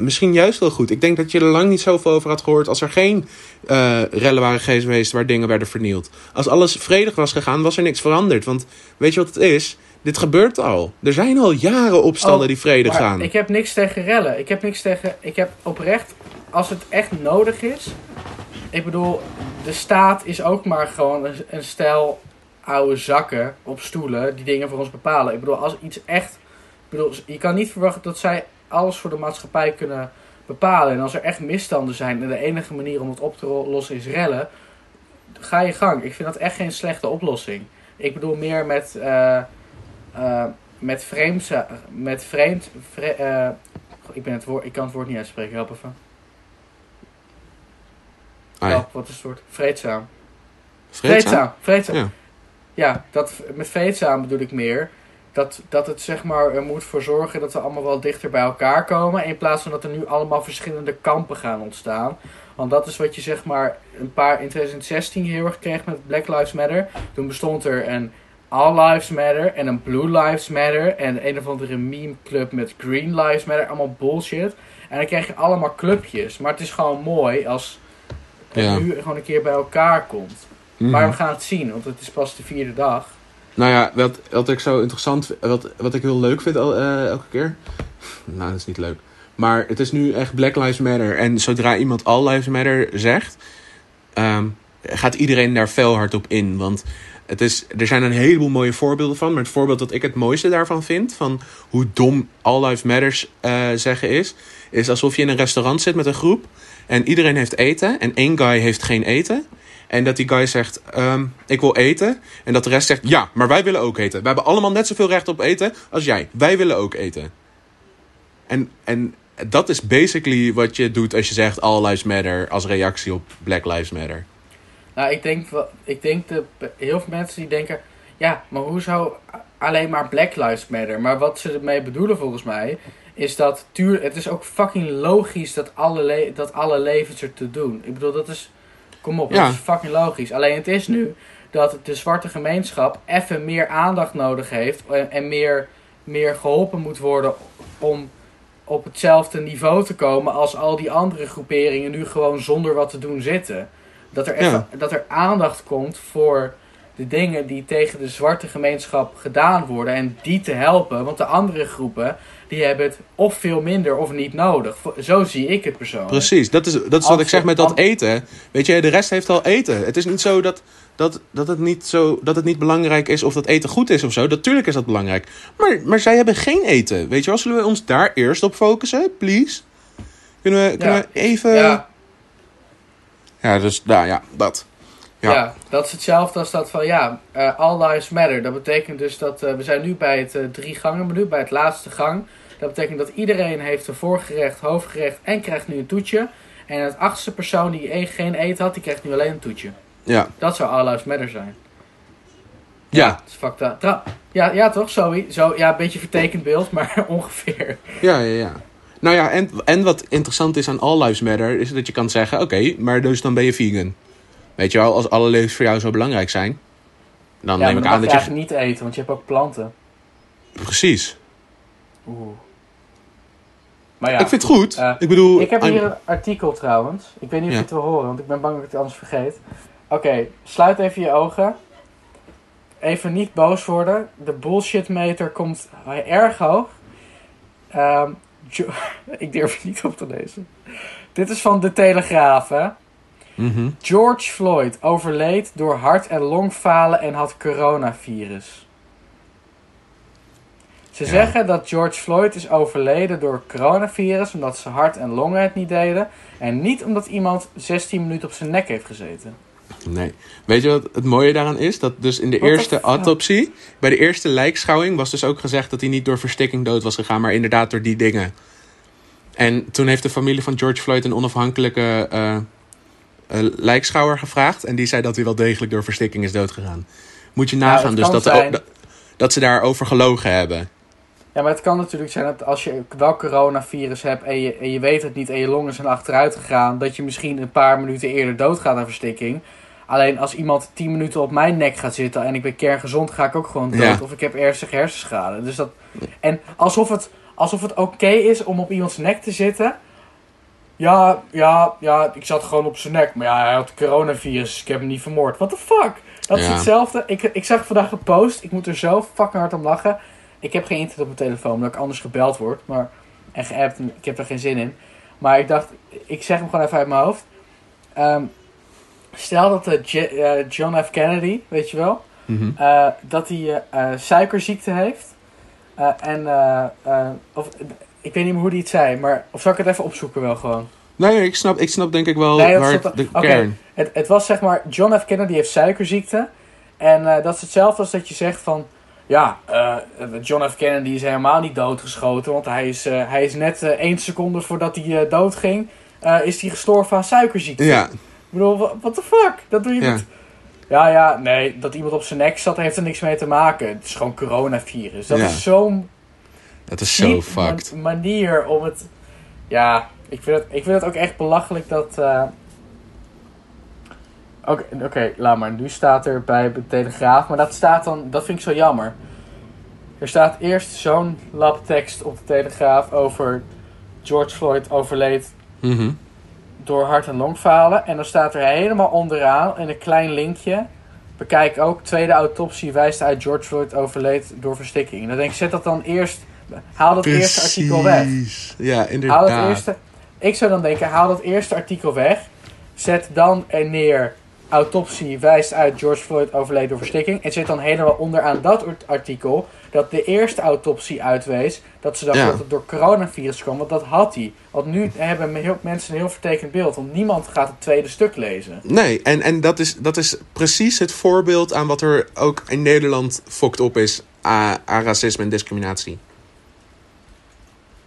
Misschien juist wel goed. Ik denk dat je er lang niet zoveel over had gehoord als er geen eh, rellen waren geweest waar dingen werden vernield. Als alles vredig was gegaan, was er niks veranderd. Want weet je wat het is? Dit gebeurt al. Er zijn al jaren opstanden Oh, die vredig gaan. ik heb niks tegen rellen. Ik heb niks tegen. Ik heb oprecht, als het echt nodig is. Ik bedoel, de staat is ook maar gewoon een, een stel oude zakken op stoelen die dingen voor ons bepalen. Ik bedoel, als iets echt. Ik bedoel, je kan niet verwachten dat zij alles voor de maatschappij kunnen bepalen. En als er echt misstanden zijn en de enige manier om het op te lossen is rellen, ga je gang. Ik vind dat echt geen slechte oplossing. Ik bedoel meer met. eh, eh, met vreemd, met vreemd, vre- eh, ik ben het woord, ik kan het woord niet uitspreken, help even. Ja. Wat is het woord? Vreedzaam. Vreedzaam? Vreedzaam, vreedzaam. Ja. Ja, dat, met vreedzaam bedoel ik meer dat, dat het zeg maar er moet voor zorgen dat we allemaal wel dichter bij elkaar komen. In plaats van dat er nu allemaal verschillende kampen gaan ontstaan. Want dat is wat je zeg maar een paar in 2016 heel erg kreeg met Black Lives Matter. Toen bestond er een All Lives Matter en een Blue Lives Matter en een of andere meme club met Green Lives Matter. Allemaal bullshit. En dan krijg je allemaal clubjes. Maar het is gewoon mooi als het Ja. nu gewoon een keer bij elkaar komt. Mhm. Maar we gaan het zien, want het is pas de vierde dag. Nou ja, wat, wat ik zo interessant wat, wat ik heel leuk vind eh, elke keer. Nou, dat is niet leuk. Maar het is nu echt Black Lives Matter. En zodra iemand All Lives Matter zegt, ehm, gaat iedereen daar fel hard op in. Want het is, er zijn een heleboel mooie voorbeelden van. Maar het voorbeeld dat ik het mooiste daarvan vind, van hoe dom All Lives Matters eh, zeggen is, is alsof je in een restaurant zit met een groep en iedereen heeft eten en één guy heeft geen eten. En dat die guy zegt, ehm, ik wil eten. En dat de rest zegt, ja, maar wij willen ook eten. We hebben allemaal net zoveel recht op eten als jij. Wij willen ook eten. En, en dat is basically wat je doet als je zegt All Lives Matter als reactie op Black Lives Matter. Nou, ik denk, ik denk de, heel veel mensen die denken... Ja, maar hoe zou alleen maar Black Lives Matter? Maar wat ze ermee bedoelen volgens mij... Is dat, tuur, het is ook fucking logisch dat alle, le- dat alle levens er te doen. Ik bedoel, dat is... Kom op, Ja. dat is fucking logisch. Alleen het is nu dat de zwarte gemeenschap even meer aandacht nodig heeft... En, en meer, meer geholpen moet worden om op hetzelfde niveau te komen... als al die andere groeperingen nu gewoon zonder wat te doen zitten. Dat er, even, dat er aandacht komt voor de dingen die tegen de zwarte gemeenschap gedaan worden en die te helpen. Want de andere groepen, die hebben het of veel minder of niet nodig. Zo zie ik het persoonlijk. Precies, dat is, dat is wat ik zeg met dat eten. Weet je, de rest heeft al eten. Het is niet zo dat, dat, dat, het, niet zo dat het niet belangrijk is of dat eten goed is of zo. Natuurlijk is dat belangrijk. Maar, maar zij hebben geen eten. Weet je wel, zullen we ons daar eerst op focussen, please? Kunnen we, kunnen Ja. we even... Ja, Ja, dus nou ja, dat. ja. Ja. dat is hetzelfde als dat van ja, eh, all lives matter. Dat betekent dus dat eh, we zijn nu bij het eh, drie gangen menu, bij het laatste gang. Dat betekent dat iedereen heeft een voorgerecht, hoofdgerecht en krijgt nu een toetje. En het achtste persoon die geen eten had, die krijgt nu alleen een toetje. Ja. Dat zou all lives matter zijn. Ja. Dat is fucked up. Trouw- ja, ja, toch? Zoe? Zo, ja, een beetje vertekend beeld, maar ongeveer. Ja, ja, ja. Nou ja, en, en wat interessant is aan All Lives Matter... is dat je kan zeggen, oké, maar dus dan ben je vegan. Weet je wel, als alle levens voor jou zo belangrijk zijn... dan ja, neem ik aan dat je je... eigenlijk niet eten, want je hebt ook planten. Precies. Oeh. Maar ja, ik vind het goed. Ik bedoel... ik heb I'm- hier een artikel trouwens. Ik weet niet of Ja. je het wil horen, want ik ben bang dat ik het anders vergeet. Oké, sluit even je ogen. Even niet boos worden. De bullshitmeter komt erg hoog. Ehm, Jo- ik durf het niet op te lezen. Dit is van De Telegraaf, hè? Mhm. George Floyd overleed door hart- en longfalen en had coronavirus. Ze Ja. zeggen dat George Floyd is overleden door coronavirus omdat zijn hart en longen het niet deden. En niet omdat iemand 16 minuten op zijn nek heeft gezeten. Nee. Weet je wat het mooie daaraan is? Dat dus in de eerste autopsie, bij de eerste lijkschouwing, was dus ook gezegd dat hij niet door verstikking dood was gegaan, maar inderdaad door die dingen. En toen heeft de familie van George Floyd een onafhankelijke eh, eh, lijkschouwer gevraagd. En die zei dat hij wel degelijk door verstikking is doodgegaan. Moet je nagaan dus dat, dat, dat ze daarover gelogen hebben. Ja, maar het kan natuurlijk zijn dat als je wel coronavirus hebt en je, en je weet het niet en je longen zijn achteruit gegaan, dat je misschien een paar minuten eerder doodgaat aan verstikking. Alleen als iemand 10 minuten op mijn nek gaat zitten en ik ben kerngezond, ga ik ook gewoon dood. Ja. Of ik heb ernstige hersenschade. Dus dat, en alsof het, alsof het oké is om op iemands nek te zitten. Ja, ja, ja, ik zat gewoon op zijn nek. Maar ja, hij had coronavirus, dus ik heb hem niet vermoord. What the fuck? Dat is hetzelfde. Ik, ik zag vandaag een post. Ik moet er zo fucking hard om lachen. Ik heb geen internet op mijn telefoon, omdat ik anders gebeld word. Maar, en geappt, en ik heb er geen zin in. Maar ik dacht, ik zeg hem gewoon even uit mijn hoofd. Ehm, stel dat J- eh, John F. Kennedy, weet je wel, Mhm. eh, dat hij suikerziekte heeft. En, of, ik weet niet meer hoe hij het zei, maar of zal ik het even opzoeken wel gewoon? Nee, ik snap, ik snap denk ik wel Nee, waar de kern. Het, het was zeg maar, John F. Kennedy heeft suikerziekte. En dat is hetzelfde als dat je zegt van... Ja, eh, John F. Kennedy is helemaal niet doodgeschoten. Want hij is, eh, hij is net eh, één seconde voordat hij doodging... is hij gestorven aan suikerziekte. Ja, Ik bedoel, what the fuck? Dat doe je Ja. niet. Ja, ja, nee, dat iemand op zijn nek zat, heeft er niks mee te maken. Het is gewoon coronavirus. Dat Ja. is zo'n dat is zo fucked. ma- manier om het... Ja, ik vind het, ik vind het ook echt belachelijk dat... Oké, oké, laat maar. Nu staat er bij de Telegraaf, maar dat staat dan... Dat vind ik zo jammer. Er staat eerst zo'n lap tekst op de Telegraaf over... George Floyd overleed Mhm. door hart- en longfalen. En dan staat er helemaal onderaan in een klein linkje. Bekijk ook, tweede autopsie wijst uit George Floyd overleed door verstikking. Dan denk ik, zet dat dan eerst haal dat eerste artikel weg. Ja, Haal inderdaad. het eerste, ik zou dan denken, haal dat eerste artikel weg. Zet dan er neer, autopsie wijst uit George Floyd overleden door verstikking. En zet dan helemaal onderaan dat artikel, dat de eerste autopsie uitwees, dat ze dachten Ja. dat het door coronavirus kwam. Want dat had hij. Want nu hebben heel, mensen een heel vertekend beeld. Want niemand gaat het tweede stuk lezen. Nee, en, en dat, is, dat is precies het voorbeeld aan wat er ook in Nederland fokt op is aan, aan racisme en discriminatie.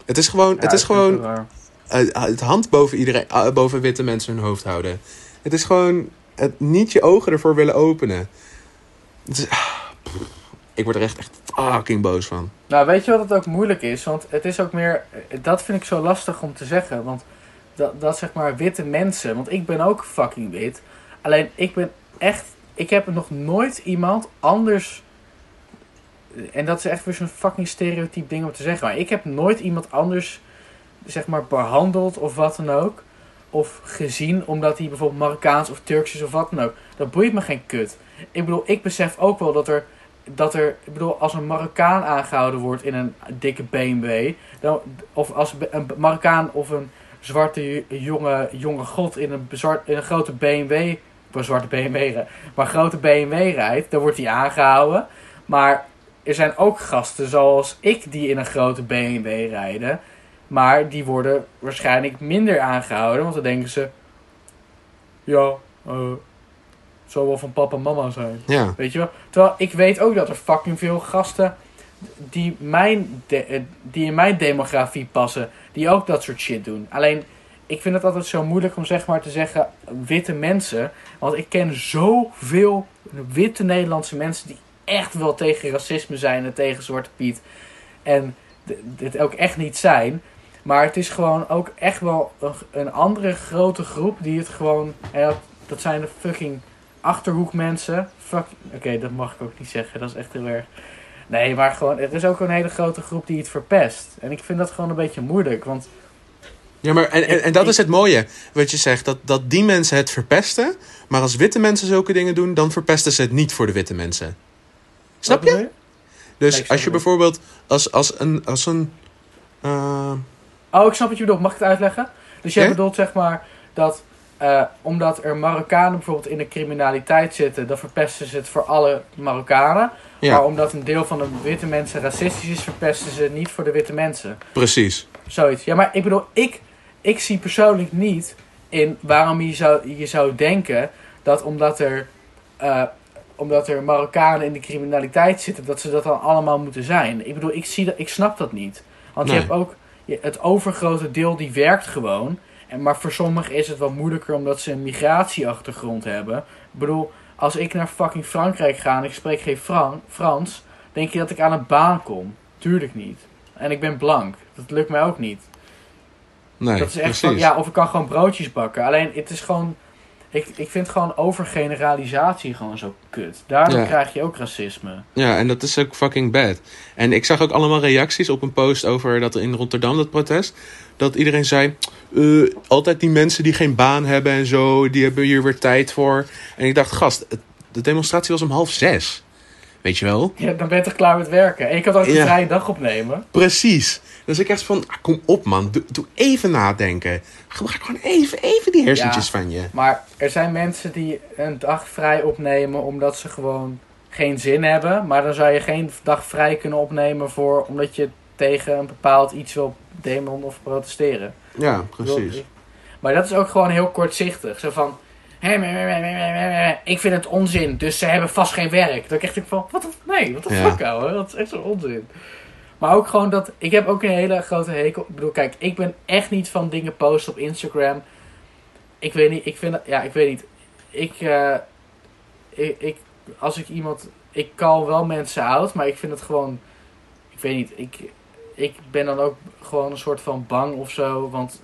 Het is gewoon, het is het gewoon het hand boven, iedereen, eh, boven witte mensen hun hoofd houden. Het is gewoon het niet je ogen ervoor willen openen. Ah, ik word er echt, echt fucking boos van. Nou, weet je wat het ook moeilijk is? Want het is ook meer. Dat vind ik zo lastig om te zeggen. Want dat, dat zeg maar witte mensen. Want ik ben ook fucking wit. Alleen ik ben echt. Ik heb nog nooit iemand anders. En dat is echt weer zo'n fucking stereotyp ding om te zeggen. Maar ik heb nooit iemand anders. Zeg maar behandeld of wat dan ook. Of gezien omdat hij bijvoorbeeld Marokkaans of Turks is of wat dan ook. Dat boeit me geen kut. Ik bedoel, ik besef ook wel dat er dat er, ik bedoel, als een Marokkaan aangehouden wordt in een dikke BMW, dan, of als een Marokkaan of een zwarte jonge, jonge god in een, in een grote BMW, een zwarte BMW, maar grote BMW rijdt, dan wordt hij aangehouden. Maar er zijn ook gasten zoals ik die in een grote BMW rijden, maar die worden waarschijnlijk minder aangehouden, want dan denken ze, ja, eh, het zal wel van papa en mama zijn. Ja, Weet je wel? Terwijl ik weet ook dat er fucking veel gasten die, mijn de- eh, die in mijn demografie passen, die ook dat soort shit doen. Alleen, ik vind het altijd zo moeilijk om zeg maar te zeggen witte mensen. Want ik ken zoveel witte Nederlandse mensen die echt wel tegen racisme zijn en tegen Zwarte Piet. En dit ook echt niet zijn. Maar het is gewoon ook echt wel een, andere grote groep die het gewoon... En dat, dat zijn de fucking achterhoekmensen. Fuck, oké, dat mag ik ook niet zeggen. Dat is echt heel erg. Nee, maar gewoon, er is ook een hele grote groep die het verpest. En ik vind dat gewoon een beetje moeilijk. Want ja maar en, en, en dat is het mooie wat je zegt. Dat, dat die mensen het verpesten. Maar als witte mensen zulke dingen doen, dan verpesten ze het niet voor de witte mensen. Snap je? Dus als je bijvoorbeeld als, als een. Als een eh, Oh, ik snap wat je bedoelt. Mag ik het uitleggen? Dus jij bedoelt zeg maar dat eh, omdat er Marokkanen bijvoorbeeld in de criminaliteit zitten, dan verpesten ze het voor alle Marokkanen. ja, Maar omdat een deel van de witte mensen racistisch is, verpesten ze het niet voor de witte mensen. precies. Zoiets. Ja, maar ik bedoel, ik, ik zie persoonlijk niet in waarom je zou, je zou denken dat omdat er, eh, omdat er Marokkanen in de criminaliteit zitten, dat ze dat dan allemaal moeten zijn. Ik bedoel, ik, zie dat, ik snap dat niet. Want je hebt ook het overgrote deel die werkt gewoon. En, maar voor sommigen is het wat moeilijker omdat ze een migratieachtergrond hebben. Ik bedoel, als ik naar fucking Frankrijk ga en ik spreek geen Fran Frans, denk je dat ik aan een baan kom? Tuurlijk niet. En ik ben blank. Dat lukt mij ook niet. Nee, dat is echt van, ja, of ik kan gewoon broodjes bakken. Alleen, het is gewoon, ik, ik vind gewoon overgeneralisatie gewoon zo kut. Daardoor Ja. krijg je ook racisme. Ja, en dat is ook fucking bad. En ik zag ook allemaal reacties op een post over dat in Rotterdam, dat protest. Dat iedereen zei, eh, altijd die mensen die geen baan hebben en zo, die hebben hier weer tijd voor. En ik dacht, gast, de demonstratie was om half zes. Weet je wel? Ja, dan ben je toch klaar met werken. En je kan ook een Ja. vrije dag opnemen. Precies. Dus ik echt van, ah, kom op man, doe, doe even nadenken. Gebruik gewoon even, even die hersentjes Ja. van je. Maar er zijn mensen die een dag vrij opnemen omdat ze gewoon geen zin hebben. Maar dan zou je geen dag vrij kunnen opnemen voor omdat je tegen een bepaald iets wil demonen of protesteren. Ja, precies. Maar dat is ook gewoon heel kortzichtig. Zo van. "Hè, meh, meh, meh, meh, meh, meh, meh, Ik vind het onzin, dus ze hebben vast geen werk. Dan krijg ik van, wat nee, wat de fuck ouwe, dat is echt zo'n onzin. Maar ook gewoon dat, ik heb ook een hele grote hekel. Ik bedoel, kijk, ik ben echt niet van dingen posten op Instagram. Ik weet niet, ik vind dat, ja, ik weet niet. Ik, eh, ik, ik, als ik iemand, ik call wel mensen out, maar ik vind het gewoon, ik weet niet, ik, ik ben dan ook gewoon een soort van bang of zo. Want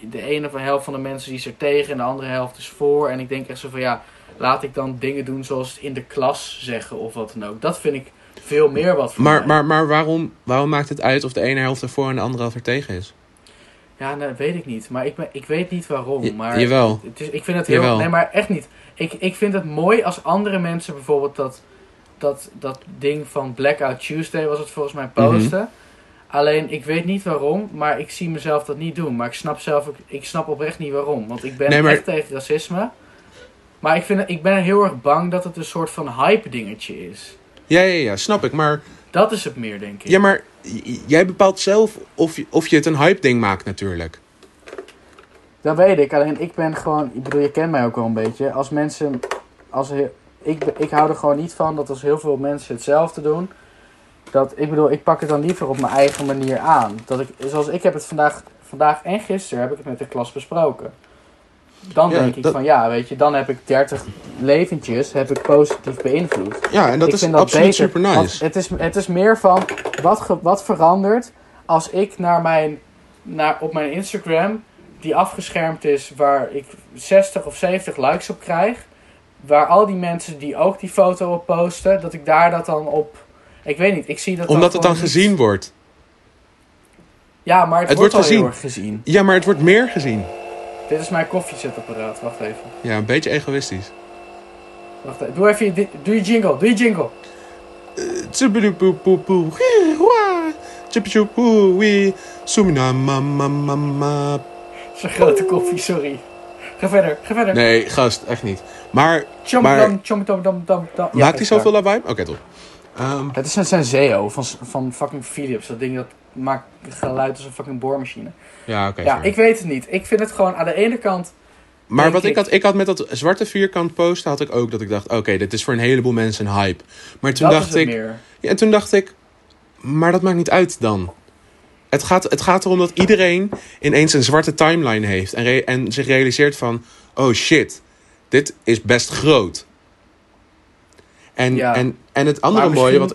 de ene van helft van de mensen is er tegen en de andere helft is voor. En ik denk echt zo van ja, laat ik dan dingen doen zoals in de klas zeggen of wat dan ook. Dat vind ik veel meer wat voor Maar, mij. maar, maar waarom, waarom maakt het uit of de ene helft ervoor en de andere helft er tegen is? Ja, nee, weet ik niet. Maar ik, ben, ik weet niet waarom. Maar jawel. Het is, ik vind het heel... Jawel. Nee, maar echt niet. Ik, ik vind het mooi als andere mensen bijvoorbeeld dat, dat, dat ding van Blackout Tuesday was het volgens mij posten. Alleen ik weet niet waarom, maar ik zie mezelf dat niet doen. Maar ik snap zelf ook, ik snap oprecht niet waarom. Want ik ben Nee, maar- echt tegen racisme. Maar ik, vind, ik ben heel erg bang dat het een soort van hype dingetje is. Ja, ja, ja, snap ik. Maar, Dat is het meer, denk ik. ja, maar jij bepaalt zelf of je, of je het een hype ding maakt natuurlijk. Dat weet ik. Alleen ik ben gewoon, ik bedoel, je kent mij ook wel een beetje. Als mensen, als ik, ik hou er gewoon niet van dat als heel veel mensen hetzelfde doen. Dat, ik bedoel, ik pak het dan liever op mijn eigen manier aan. Dat ik, zoals ik heb het vandaag, vandaag en gisteren heb ik het met de klas besproken. Dan Ja, denk ik dat- van ja, weet je, dan heb ik 30 leventjes heb ik positief beïnvloed. Ja, en dat ik is vind dat absoluut beter. super nice. Het is, het is meer van wat, ge- wat verandert als ik naar mijn, naar, op mijn Instagram, die afgeschermd is, waar ik 60 of 70 likes op krijg, waar al die mensen die ook die foto op posten, dat ik daar dat dan op. Ik weet niet, ik zie dat Omdat het dan gewoon niet- gezien wordt. Ja, maar het, Het wordt, wordt al heel erg gezien. Ja, maar het wordt meer gezien. Dit is mijn koffiezetapparaat. Wacht even. Ja, een beetje egoïstisch. Wacht even. Doe even je, doe je jingle. Doe je jingle. Is een grote koffie, sorry. Ga verder, ga verder. Nee, gast, echt niet. Maar maar- maakt hij zoveel lawaai? Oké, top. Ehm, Het is een Senseo van, van fucking Philips. Dat ding dat maakt geluid als een fucking boormachine. ja, oké. ja, ik weet het niet. Ik vind het gewoon aan de ene kant... Maar wat ik ik- had, ik had met dat zwarte vierkant posten, had ik ook dat ik dacht, oké, dit is voor een heleboel mensen een hype. Maar toen dat dacht ik, meer. ja, en toen dacht ik, maar dat maakt niet uit dan. Het gaat, het gaat erom dat iedereen ineens een zwarte timeline heeft en, re- en zich realiseert van, oh shit, dit is best groot. En, Ja. en, en het andere mooie wat,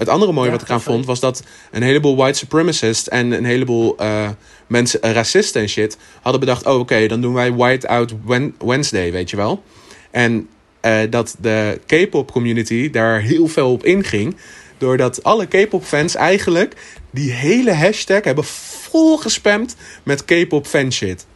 het andere mooie Ja, wat ik aan vond, was dat een heleboel white supremacists en een heleboel eh, mensen, eh, racisten en shit, hadden bedacht, oh oké, dan doen wij White Out Wednesday, weet je wel. En eh, dat de K-pop community daar heel veel op inging, doordat alle K-pop fans eigenlijk die hele hashtag hebben vol gespamd met K-pop fan shit.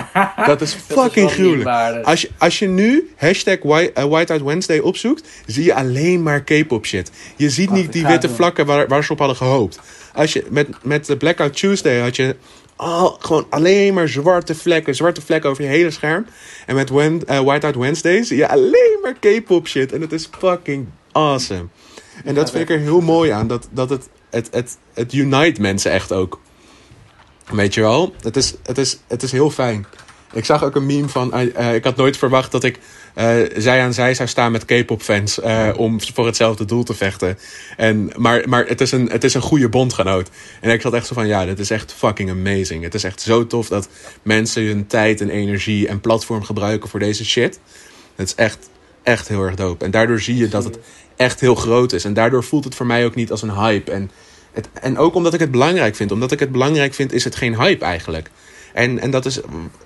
Dat is Dat fucking gruwelijk. Als je, als je nu hashtag White, eh, White Out Wednesday opzoekt, zie je alleen maar K-pop shit. Je ziet niet die witte doen. vlakken waar, waar ze op hadden gehoopt. Als je, met, met de Blackout Tuesday had je al, gewoon alleen maar zwarte vlekken, zwarte vlekken over je hele scherm. En met Wen, eh, White Out Wednesday zie je alleen maar K-pop shit. En het is fucking awesome. En dat vind ik er heel mooi aan, dat, dat het, het, het, het unite mensen echt ook. Weet je wel? Het is, het is, het is heel fijn. Ik zag ook een meme van. eh, eh, ik had nooit verwacht dat ik eh, zij aan zij zou staan met K-pop fans. om voor hetzelfde doel te vechten. En, maar maar het, is een, het is een goede bondgenoot. En ik zat echt zo van: ja, dit is echt fucking amazing. Het is echt zo tof dat mensen hun tijd en energie en platform gebruiken voor deze shit. Het is echt, echt heel erg dope. En daardoor zie je dat het echt heel groot is. En daardoor voelt het voor mij ook niet als een hype. En, en ook omdat ik het belangrijk vind. Omdat ik het belangrijk vind, is het geen hype eigenlijk. En, en dat is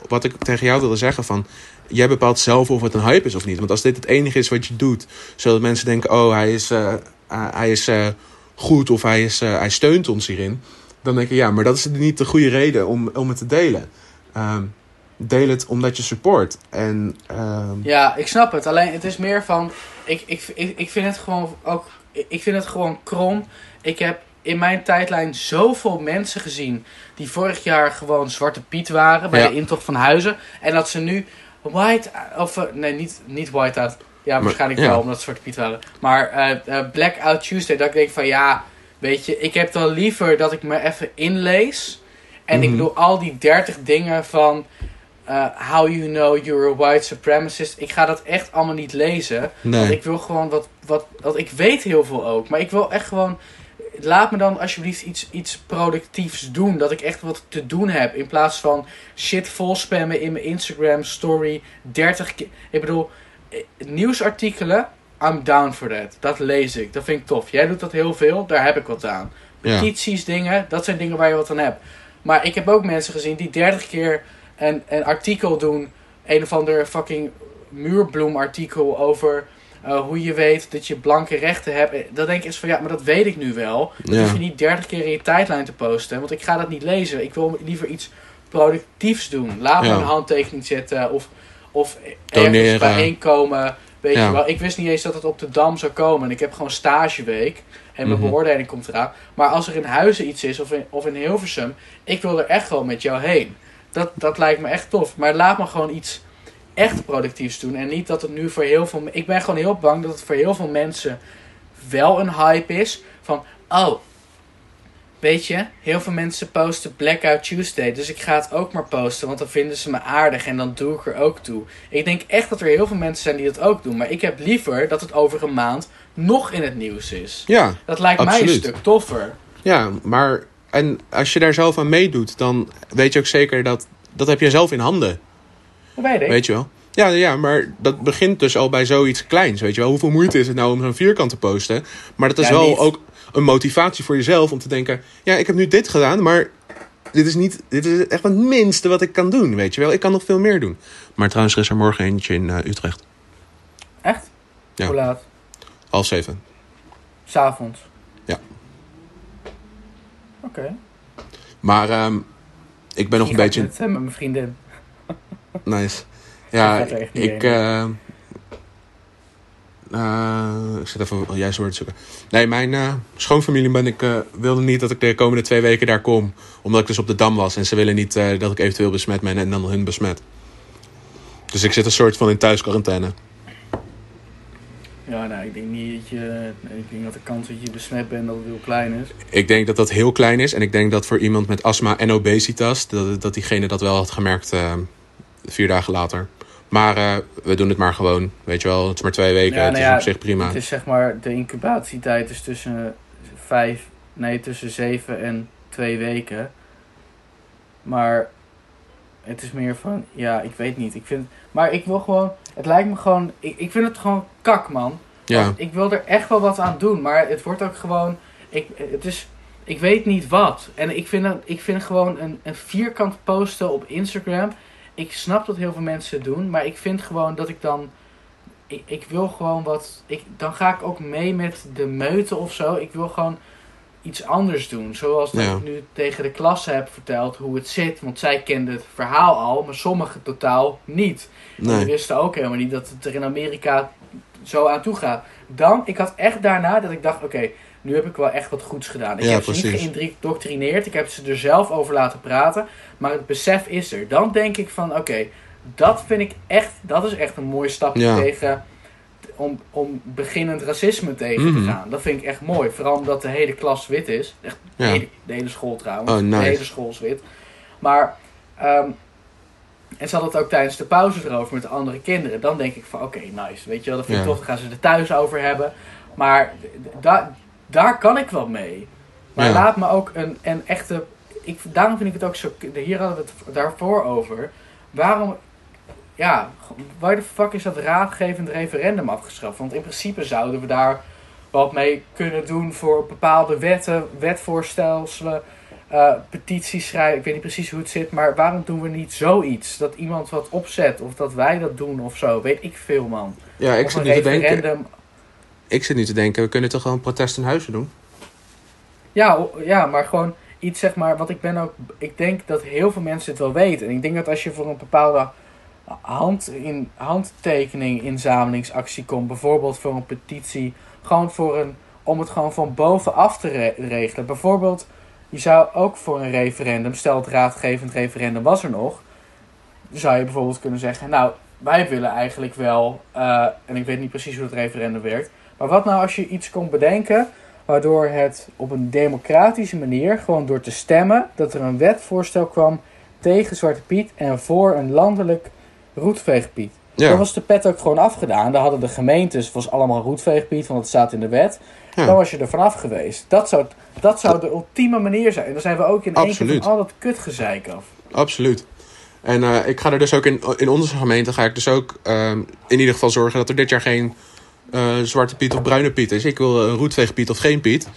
wat ik tegen jou wilde zeggen van... Jij bepaalt zelf of het een hype is of niet. Want als dit het enige is wat je doet... zodat mensen denken, oh, hij is, eh, hij is eh, goed of hij, is, eh, hij steunt ons hierin... dan denk ik, ja, maar dat is niet de goede reden om, om het te delen. Ehm, deel het omdat je support. En ehm, Ja, ik snap het. Alleen het is meer van. Ik, ik, ik, ik vind het gewoon ook. Ik vind het gewoon krom. Ik heb in mijn tijdlijn zoveel mensen gezien. die vorig jaar gewoon Zwarte Piet waren. bij Ja. de intocht van Huizen. En dat ze nu. White. Of eh, nee, niet, niet White Out. Ja, Maar- waarschijnlijk ja. wel, omdat ze Zwarte Piet waren. Maar eh eh, Blackout Tuesday. Dat ik denk van ja. Weet je, ik heb dan liever dat ik me even inlees. En ik Mhm. doe al die 30 dingen van. how you know you're a white supremacist. Ik ga dat echt allemaal niet lezen. Want ik wil gewoon wat, wat. Want ik weet heel veel ook. Maar ik wil echt gewoon. Laat me dan alsjeblieft iets, iets productiefs doen. Dat ik echt wat te doen heb. In plaats van shit vol spammen in mijn Instagram story. 30 keer. Ik bedoel, eh, nieuwsartikelen. I'm down for that. Dat lees ik. Dat vind ik tof. Jij doet dat heel veel. Daar heb ik wat aan. Ja. Petities, dingen. Dat zijn dingen waar je wat aan hebt. Maar ik heb ook mensen gezien die 30 keer een, een artikel doen. Een of ander fucking muurbloemartikel over eh, hoe je weet dat je blanke rechten hebt. Eh, Dan denk ik eens van ja, maar dat weet ik nu wel. Dat Ja. hoef je niet 30 keer in je tijdlijn te posten. Want ik ga dat niet lezen. Ik wil liever iets productiefs doen. Laat me Ja. een handtekening zetten of, of ergens bijeenkomen Weet Ja. je wel, ik wist niet eens dat het op de Dam zou komen. En ik heb gewoon stageweek. En mijn Mhm. beoordeling komt eraan. Maar als er in Huizen iets is, of in, of in Hilversum, ik wil er echt gewoon met jou heen. Dat, dat lijkt me echt tof. Maar laat me gewoon iets echt productiefs doen. En niet dat het nu voor heel veel... Ik ben gewoon heel bang dat het voor heel veel mensen wel een hype is. Van, oh, weet je, heel veel mensen posten Blackout Tuesday. Dus ik ga het ook maar posten, want dan vinden ze me aardig en dan doe ik er ook toe. Ik denk echt dat er heel veel mensen zijn die dat ook doen. Maar ik heb liever dat het over een maand nog in het nieuws is. Ja, Dat lijkt mij een stuk toffer. ja, maar en als je daar zelf aan meedoet, dan weet je ook zeker dat dat heb je zelf in handen. Dat weet ik. Weet je wel? Ja, ja, maar dat begint dus al bij zoiets kleins. Weet je wel? Hoeveel moeite is het nou om zo'n vierkant te posten? Maar dat is Ja, wel niet. ook een motivatie voor jezelf om te denken: ja, ik heb nu dit gedaan, maar dit is, niet, dit is echt het minste wat ik kan doen. Weet je wel? Ik kan nog veel meer doen. Maar trouwens, er is er morgen eentje in eh, Utrecht. Echt? Ja. Hoe laat? Half zeven. S'avonds? Ja. Oké. Maar ehm, ik ben nog een beetje. Met, eh, met mijn vriendin. Nice. Ja, Ik ik. eh, eh, ik zit even het juiste woord te zoeken. Nee, mijn eh, schoonfamilie ben ik, wilde niet dat ik de komende twee weken daar kom. Omdat ik dus op de dam was. En ze willen niet dat ik eventueel besmet ben en dan hun besmet. Dus ik zit een soort van in thuisquarantaine. Ja, nou, ik denk niet dat je... Ik denk dat de kans dat je besmet bent dat het heel klein is. Ik denk dat dat heel klein is. En ik denk dat voor iemand met astma en obesitas... dat, dat diegene dat wel had gemerkt vier dagen later. Maar eh, we doen het maar gewoon. Weet je wel, het is maar twee weken. Ja, het nou is ja, op zich prima. Het is zeg maar, de incubatietijd is tussen vijf, nee, tussen zeven en twee weken. Maar het is meer van, ja, ik weet niet. Ik vind, maar ik wil gewoon, het lijkt me gewoon, ik, ik vind het gewoon kak, man. Ja, Ik wil er echt wel wat aan doen, maar het wordt ook gewoon, ik, het is, ik weet niet wat. En ik vind, ik vind gewoon een, een vierkant posten op Instagram. Ik snap dat heel veel mensen het doen, maar ik vind gewoon dat ik dan ik, ik wil gewoon wat. Ik, dan ga ik ook mee met de meute of zo. Ik wil gewoon iets anders doen. Zoals dat Ja. ik nu tegen de klas heb verteld hoe het zit. Want zij kenden het verhaal al, maar sommigen totaal niet. Die nee. wisten ook helemaal niet dat het er in Amerika zo aan toe gaat. Dan, ik had echt daarna dat ik dacht, oké, nu heb ik wel echt wat goeds gedaan. Ik Ja, heb ze niet geïndoctrineerd, ik heb ze er zelf over laten praten. Maar het besef is er. Dan denk ik van, oké, dat vind ik echt, dat is echt een mooi stapje Ja. tegen, om, om beginnend racisme tegen Mhm. te gaan. Dat vind ik echt mooi. Vooral omdat de hele klas wit is. Echt de, Ja. hele, de hele school trouwens. Oh, nice. De hele school is wit. Maar, ehm, en ze hadden het ook tijdens de pauze erover met de andere kinderen. Dan denk ik van, oké, nice. Weet je wel, dat vind ik. Dan gaan ze er thuis over hebben. Maar d- d- daar kan ik wel mee. Maar Ja. laat me ook een, een echte... Ik, daarom vind ik het ook zo... Hier hadden we het daarvoor over. Waarom... Ja, waar de fuck is dat raadgevend referendum afgeschaft? Want in principe zouden we daar wat mee kunnen doen voor bepaalde wetten, wetvoorstelselen, eh, petities schrijven. Ik weet niet precies hoe het zit, maar waarom doen we niet zoiets? Dat iemand wat opzet of dat wij dat doen of zo. Weet ik veel, man. Ja, ik zit te denken. Ik zit nu te denken, we kunnen toch gewoon protest in huizen doen? Ja, ja, maar gewoon iets zeg maar, wat ik ben ook, ik denk dat heel veel mensen het wel weten. En ik denk dat als je voor een bepaalde hand in, handtekening inzamelingsactie komt, bijvoorbeeld voor een petitie, gewoon voor een, om het gewoon van bovenaf te re- regelen. Bijvoorbeeld, je zou ook voor een referendum, stel het raadgevend referendum was er nog, zou je bijvoorbeeld kunnen zeggen, nou, wij willen eigenlijk wel, eh, en ik weet niet precies hoe het referendum werkt, maar wat nou als je iets kon bedenken waardoor het op een democratische manier, gewoon door te stemmen, dat er een wetvoorstel kwam tegen Zwarte Piet en voor een landelijk roetveegpiet. Dan was de pet ook gewoon afgedaan. Dan hadden de gemeentes, het was allemaal roetveegpiet, want het staat in de wet. Ja. Dan was je er vanaf geweest. Dat zou, dat zou de ultieme manier zijn. En dan zijn we ook in één keer van al dat kutgezeik af. absoluut. En eh, ik ga er dus ook in, in onze gemeente ga ik dus ook ehm, in ieder geval zorgen dat er dit jaar geen zwarte Piet of bruine Piet is. Ik wil een roetveegpiet of geen Piet.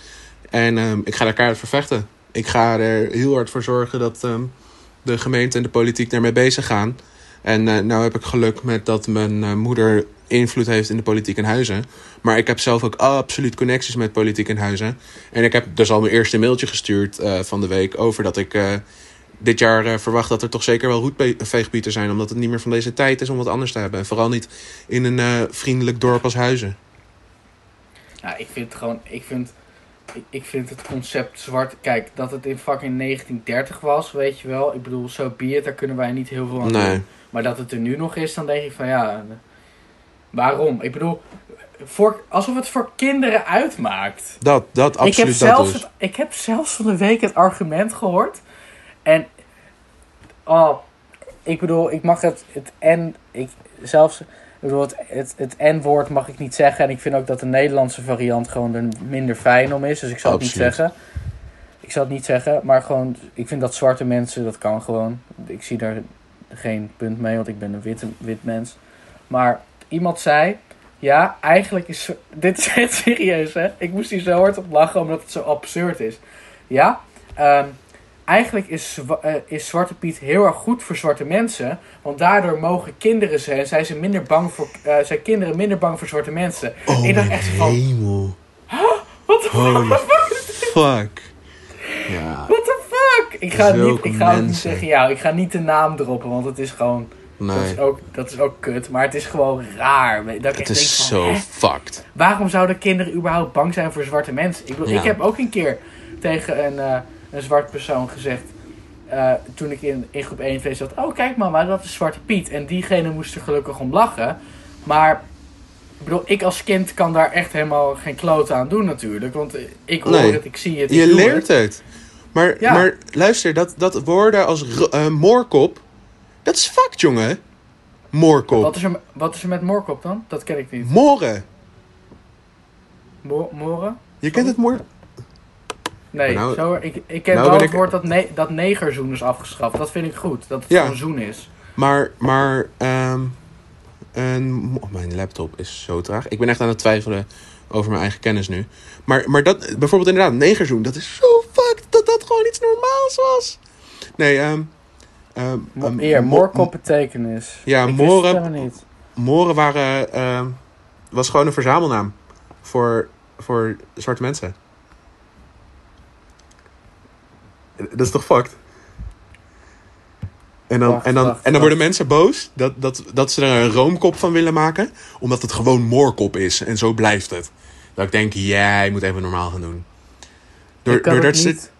En ehm, ik ga daar keihard voor vechten. Ik ga er heel hard voor zorgen dat ehm, de gemeente en de politiek daarmee bezig gaan. En eh nou heb ik geluk met dat mijn eh, moeder invloed heeft in de politiek in Huizen. Maar ik heb zelf ook absoluut connecties met politiek in Huizen. En ik heb dus al mijn eerste mailtje gestuurd eh, van de week over dat ik eh, dit jaar eh, verwacht dat er toch zeker wel roetveegpieten zijn. Omdat het niet meer van deze tijd is om wat anders te hebben. En vooral niet in een eh, vriendelijk dorp als Huizen. Ja, ik vind het gewoon, ik vind, ik, ik vind het concept zwart, kijk, dat het in fucking 1930 was, weet je wel. Ik bedoel, zo so be it, daar kunnen wij niet heel veel aan Nee. doen. Maar dat het er nu nog is, dan denk ik van ja, waarom? Ik bedoel, voor, alsof het voor kinderen uitmaakt. Dat, dat, ik, heb absoluut dat zelfs dus. het, ik heb zelfs van de week het argument gehoord. En, oh, ik bedoel, ik mag het, het N, ik, zelfs, ik bedoel, het, het, het N-woord mag ik niet zeggen. En ik vind ook dat de Nederlandse variant gewoon er minder fijn om is. Dus ik zal het niet zeggen. Ik zal het niet zeggen, maar gewoon, ik vind dat zwarte mensen, dat kan gewoon. Ik zie daar geen punt mee, want ik ben een witte, wit mens. Maar iemand zei, ja, eigenlijk is... Dit is echt serieus, hè? Ik moest hier zo hard op lachen, omdat het zo absurd is. Ja, ehm, eigenlijk is, eh, is Zwarte Piet heel erg goed voor zwarte mensen. Want daardoor mogen kinderen zijn, zijn, ze minder bang voor, eh, zijn kinderen minder bang voor zwarte mensen. Oh ik dacht echt van, hemel. what the Holy fuck. Ja, What the fuck? Ik ga, niet, ik ga niet zeggen, ja, ik ga niet de naam droppen, want het is gewoon, dat, is ook, dat is ook kut. Maar het is gewoon raar. Dat Het is van, zo hè? fucked. Waarom zouden kinderen überhaupt bang zijn voor zwarte mensen? Ik, bedoel, Ja. ik heb ook een keer tegen een, eh, een zwart persoon gezegd. eh, toen ik in, in groep 1 zat. Oh, kijk mama, dat is Zwarte Piet. En diegene moest er gelukkig om lachen. Maar ik bedoel, ik als kind kan daar echt helemaal geen kloot aan doen natuurlijk. Want ik hoor Nee. het, ik zie het. ik Je leert het. het. Maar, Ja. maar luister, dat, dat woorden als eh, moorkop, dat is fucked, jongen. Moorkop. Wat is, er, wat is er met moorkop dan? Dat ken ik niet. Moren. Mo moren? Je kent het moor... Nee, Nou, zo, ik, ik ken nou wel het woord dat, ne dat negerzoen is afgeschaft. Dat vind ik goed. Dat het Ja. gewoon zoen is. Maar, maar, ehm een, oh, mijn laptop is zo traag. Ik ben echt aan het twijfelen over mijn eigen kennis nu. Maar, maar dat, bijvoorbeeld inderdaad, negerzoen, dat is zo fucked dat dat gewoon iets normaals was. Nee, ehm... ehm, Mo ehm, Eer, mo- moorkop betekenis. Ja, ik moren-. Moren waren, ehm, was gewoon een verzamelnaam voor, voor zwarte mensen. Dat is toch fucked? En dan, Wacht, en dan, wacht, en dan wacht. worden mensen boos dat, dat, dat ze er een roomkop van willen maken. Omdat het gewoon moorkop is. En zo blijft het. Dat ik denk, ja, je moet even normaal gaan doen. Door, doordat ze- niet...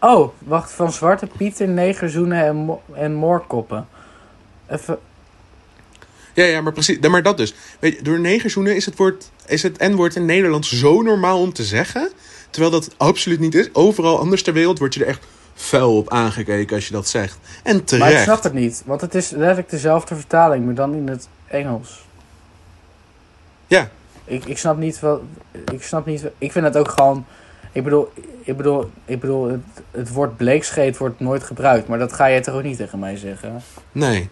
Oh, wacht. Van Zwarte Pieter, negerzoenen en, mo en moorkoppen. Even... Ja, ja, maar precies. Maar dat dus. Weet je, door negerzoenen is het, woord, is het N-woord in Nederland zo normaal om te zeggen. Terwijl dat absoluut niet is. Overal anders ter wereld word je er echt fel op aangekeken als je dat zegt. En Maar ik terecht. snap het niet. Want het is letterlijk dezelfde vertaling, maar dan in het Engels. Ja. Ik, ik snap niet wat... Ik snap niet... Ik vind het ook gewoon... Ik bedoel, ik bedoel, ik bedoel het, het woord bleekscheet wordt nooit gebruikt. Maar dat ga je toch ook niet tegen mij zeggen? Nee.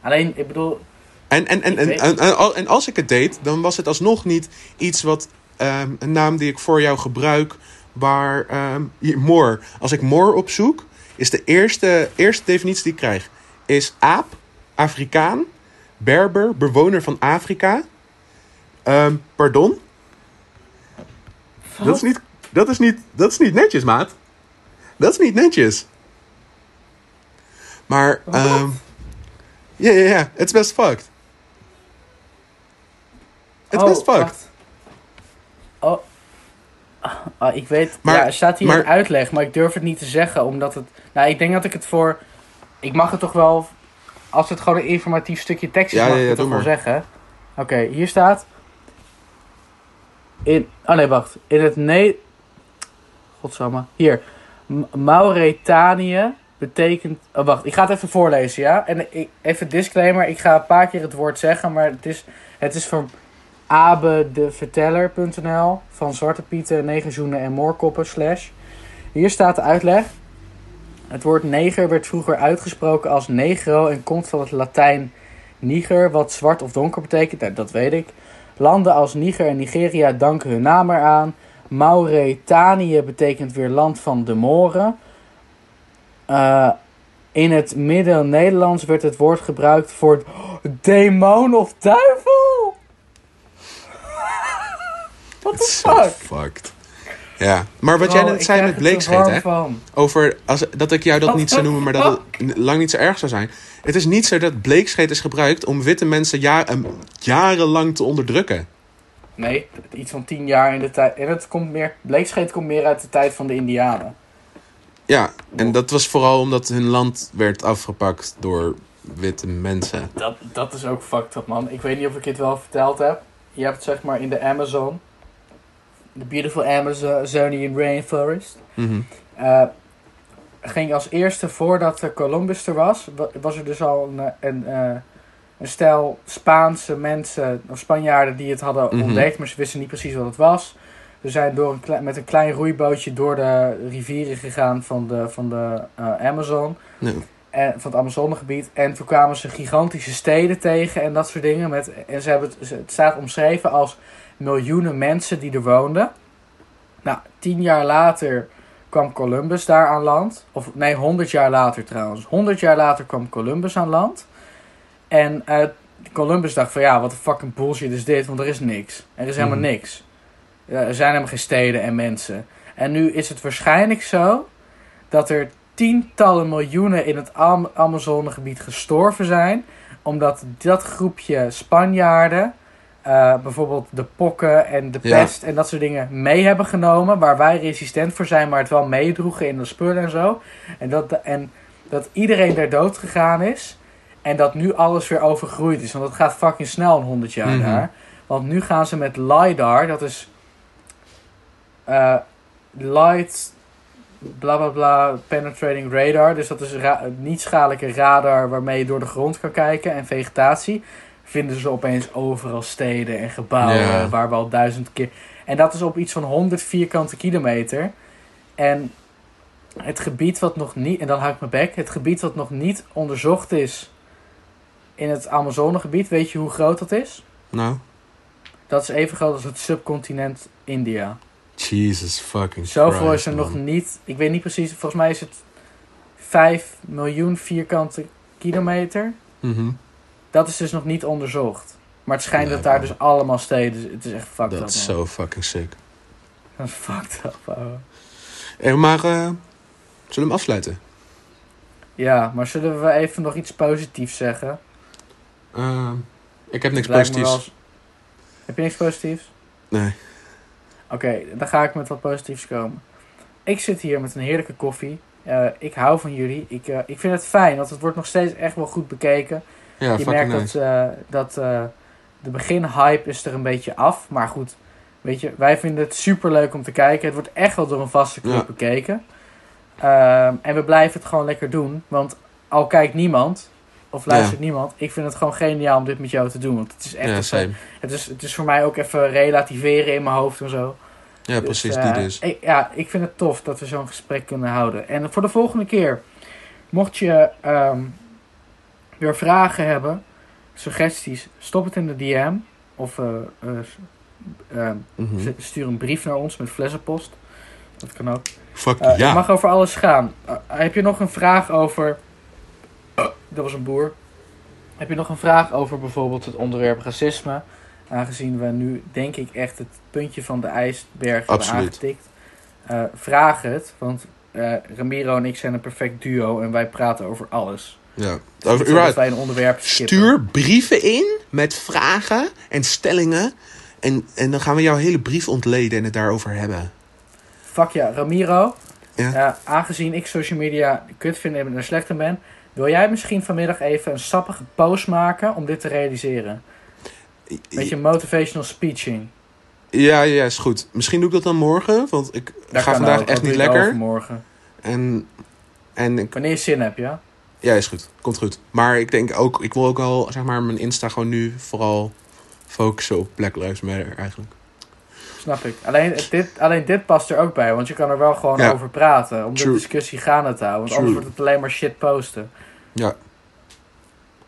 Alleen, ik bedoel... En, en, en, en, en, en als ik het deed, dan was het alsnog niet iets wat... ehm, een naam die ik voor jou gebruik, waar... ehm hier, more. Als ik more opzoek, is de eerste, eerste definitie die ik krijg... is aap, Afrikaan, Berber, bewoner van Afrika... Ehm, pardon? Dat is, niet, dat, is niet, dat is niet netjes, maat. Dat is niet netjes. Maar, ehm ja, ja, ja. Het is best fucked. Het is best fucked. Oh, wacht. Oh. Ah, ik weet, Maar- ja, er staat hier maar- een uitleg, maar ik durf het niet te zeggen, omdat het... Nou, ik denk dat ik het voor... Ik mag het toch wel... Als het gewoon een informatief stukje tekst is, Ja, mag ja, ik het toch wel zeggen. Oké, hier staat... In... Oh nee, wacht. In het ne... Godsamme. Hier. Mauretanië betekent... Oh, wacht. Ik ga het even voorlezen, ja? En ik, even disclaimer. Ik ga een paar keer het woord zeggen, maar het is, het is van abedeverteller.nl van Zwarte Pieten, negerzoenen en moorkoppen slash. Hier staat de uitleg. Het woord neger werd vroeger uitgesproken als negro en komt van het Latijn niger, wat zwart of donker betekent. Nou, dat weet ik. Landen als Niger en Nigeria danken hun naam eraan. Mauretanië betekent weer land van de Moren. Eh, in het Midden-Nederlands werd het woord gebruikt voor demon of duivel. What the fuck? fucked. Ja, maar wat jij net zei met bleekscheet, hè? van. Over, als, dat ik jou dat What niet zou noemen, maar dat het lang niet zo erg zou zijn. Het is niet zo dat bleekscheet is gebruikt om witte mensen ja, eh, jarenlang te onderdrukken. Nee, iets van tien jaar in de tijd. En het komt meer. Bleekscheet komt meer uit de tijd van de Indianen. Ja, en dat was vooral omdat hun land werd afgepakt door witte mensen. Dat, dat is ook fucked up, man. Ik weet niet of ik het wel verteld heb. Je hebt zeg maar in de Amazon. De beautiful Amazonian rainforest. Mhm. eh, ging als eerste voordat Columbus er was, wa- was er dus al een, eh, een, eh, een stel Spaanse mensen, of Spanjaarden, die het hadden Mhm. ontdekt, maar ze wisten niet precies wat het was. Ze zijn door een met een klein roeibootje door de rivieren gegaan van de, van de Amazon. En, van het Amazonegebied. En toen kwamen ze gigantische steden tegen en dat soort dingen. Met, en ze hebben het, het staat omschreven als miljoenen mensen die er woonden. Nou, tien jaar later kwam Columbus daar aan land. Of nee, 100 jaar later trouwens. 100 jaar later kwam Columbus aan land. En eh, Columbus dacht van ja, wat een fucking bullshit is dit, want er is niks. Er is helemaal Mhm. niks. Er zijn helemaal geen steden en mensen. En nu is het waarschijnlijk zo dat er tientallen miljoenen in het Am Amazonegebied gestorven zijn. Omdat dat groepje Spanjaarden eh, bijvoorbeeld de pokken en de Ja. pest en dat soort dingen mee hebben genomen. Waar wij resistent voor zijn, maar het wel meedroegen in de spullen en zo. En dat, en dat iedereen daar dood gegaan is. En dat nu alles weer overgroeid is. Want het gaat fucking snel een 100 jaar Mhm. daar. Want nu gaan ze met LiDAR, dat is eh, light bla bla bla penetrating radar. Dus dat is niet schadelijke radar waarmee je door de grond kan kijken en vegetatie. Vinden ze opeens overal steden en gebouwen waar we al duizend keer. En dat is op iets van 100 vierkante kilometer. En het gebied wat nog niet, en dan hou ik mijn bek, het gebied wat nog niet onderzocht is in het Amazonegebied, weet je hoe groot dat is? Nou, Dat is even groot als het subcontinent India. Jesus fucking Zoveel Christ, is er nog niet. Ik weet niet precies. Volgens mij is het 5 miljoen vierkante kilometer. Mhm. Dat is dus nog niet onderzocht. Maar het schijnt Nee, dat daar man. dus allemaal steden. Het is echt fucked Dat up. is man. zo fucking sick. Dat is fucked up. ouwe. Hey, maar eh, zullen we hem afsluiten? Ja, maar zullen we even nog iets positiefs zeggen? Eh, ik heb niks positiefs. Heb je niks positiefs? Nee. Oké, dan ga ik met wat positiefs komen. Ik zit hier met een heerlijke koffie. Eh, ik hou van jullie. Ik, eh, ik vind het fijn, want het wordt nog steeds echt wel goed bekeken. Ja, je merkt nice. dat, eh, dat eh, de beginhype is er een beetje af. Maar goed, weet je, wij vinden het super leuk om te kijken. Het wordt echt wel door een vaste club Ja. bekeken. Ehm, en we blijven het gewoon lekker doen. Want al kijkt niemand, of luistert niemand, ik vind het gewoon geniaal om dit met jou te doen. Want het is echt Ja, het, is, het is voor mij ook even relativeren in mijn hoofd en zo. Ja, Dus, precies, eh, die dus. Ik, ja, ik vind het tof dat we zo'n gesprek kunnen houden. En voor de volgende keer, mocht je ehm, weer vragen hebben, suggesties, stop het in de DM. Of eh, eh, ehm, Mhm. stuur een brief naar ons met flessenpost. Dat kan ook. Fuck Eh, ja. Het mag over alles gaan. Heb je nog een vraag over... dat was een boer. Heb je nog een vraag over bijvoorbeeld het onderwerp racisme? Aangezien we nu, denk ik, echt het puntje van de ijsberg hebben aangetikt. Eh, vraag het, want eh, Ramiro en ik zijn een perfect duo en wij praten over alles. Ja. Wij een onderwerp skippen. stuur brieven in met vragen en stellingen. En, en dan gaan we jouw hele brief ontleden en het daarover hebben. Fuck ja, Ramiro. Ja. eh, aangezien ik social media kut vind en er slecht in ben, wil jij misschien vanmiddag even een sappige post maken om dit te realiseren? Beetje motivational speeching. Ja, ja, is goed. Misschien doe ik dat dan morgen, want ik Dat ga vandaag ook, echt niet lekker. Overmorgen. En, en ik, Wanneer je zin hebt, ja? Ja, is goed. Komt goed. Maar ik denk ook, ik wil ook wel, zeg maar, mijn Insta gewoon nu vooral focussen op Black Lives Matter eigenlijk. Snap ik. Alleen dit, alleen dit past er ook bij, want je kan er wel gewoon Ja. over praten. Om True. de discussie gaande te houden. Want True. anders wordt het alleen maar shit posten. Ja.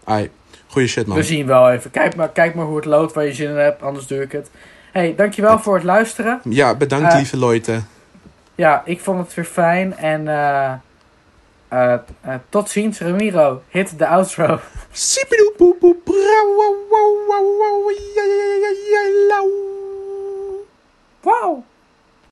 Ai, goeie shit man. We zien wel even. Kijk maar, kijk maar hoe het loopt waar je zin in hebt, anders doe ik het. hey, dankjewel voor het luisteren. Ja, bedankt Eh, lieve Loite. Ja, ik vond het weer fijn. En eh, eh, tot ziens, Ramiro. Hit de outro. Wow.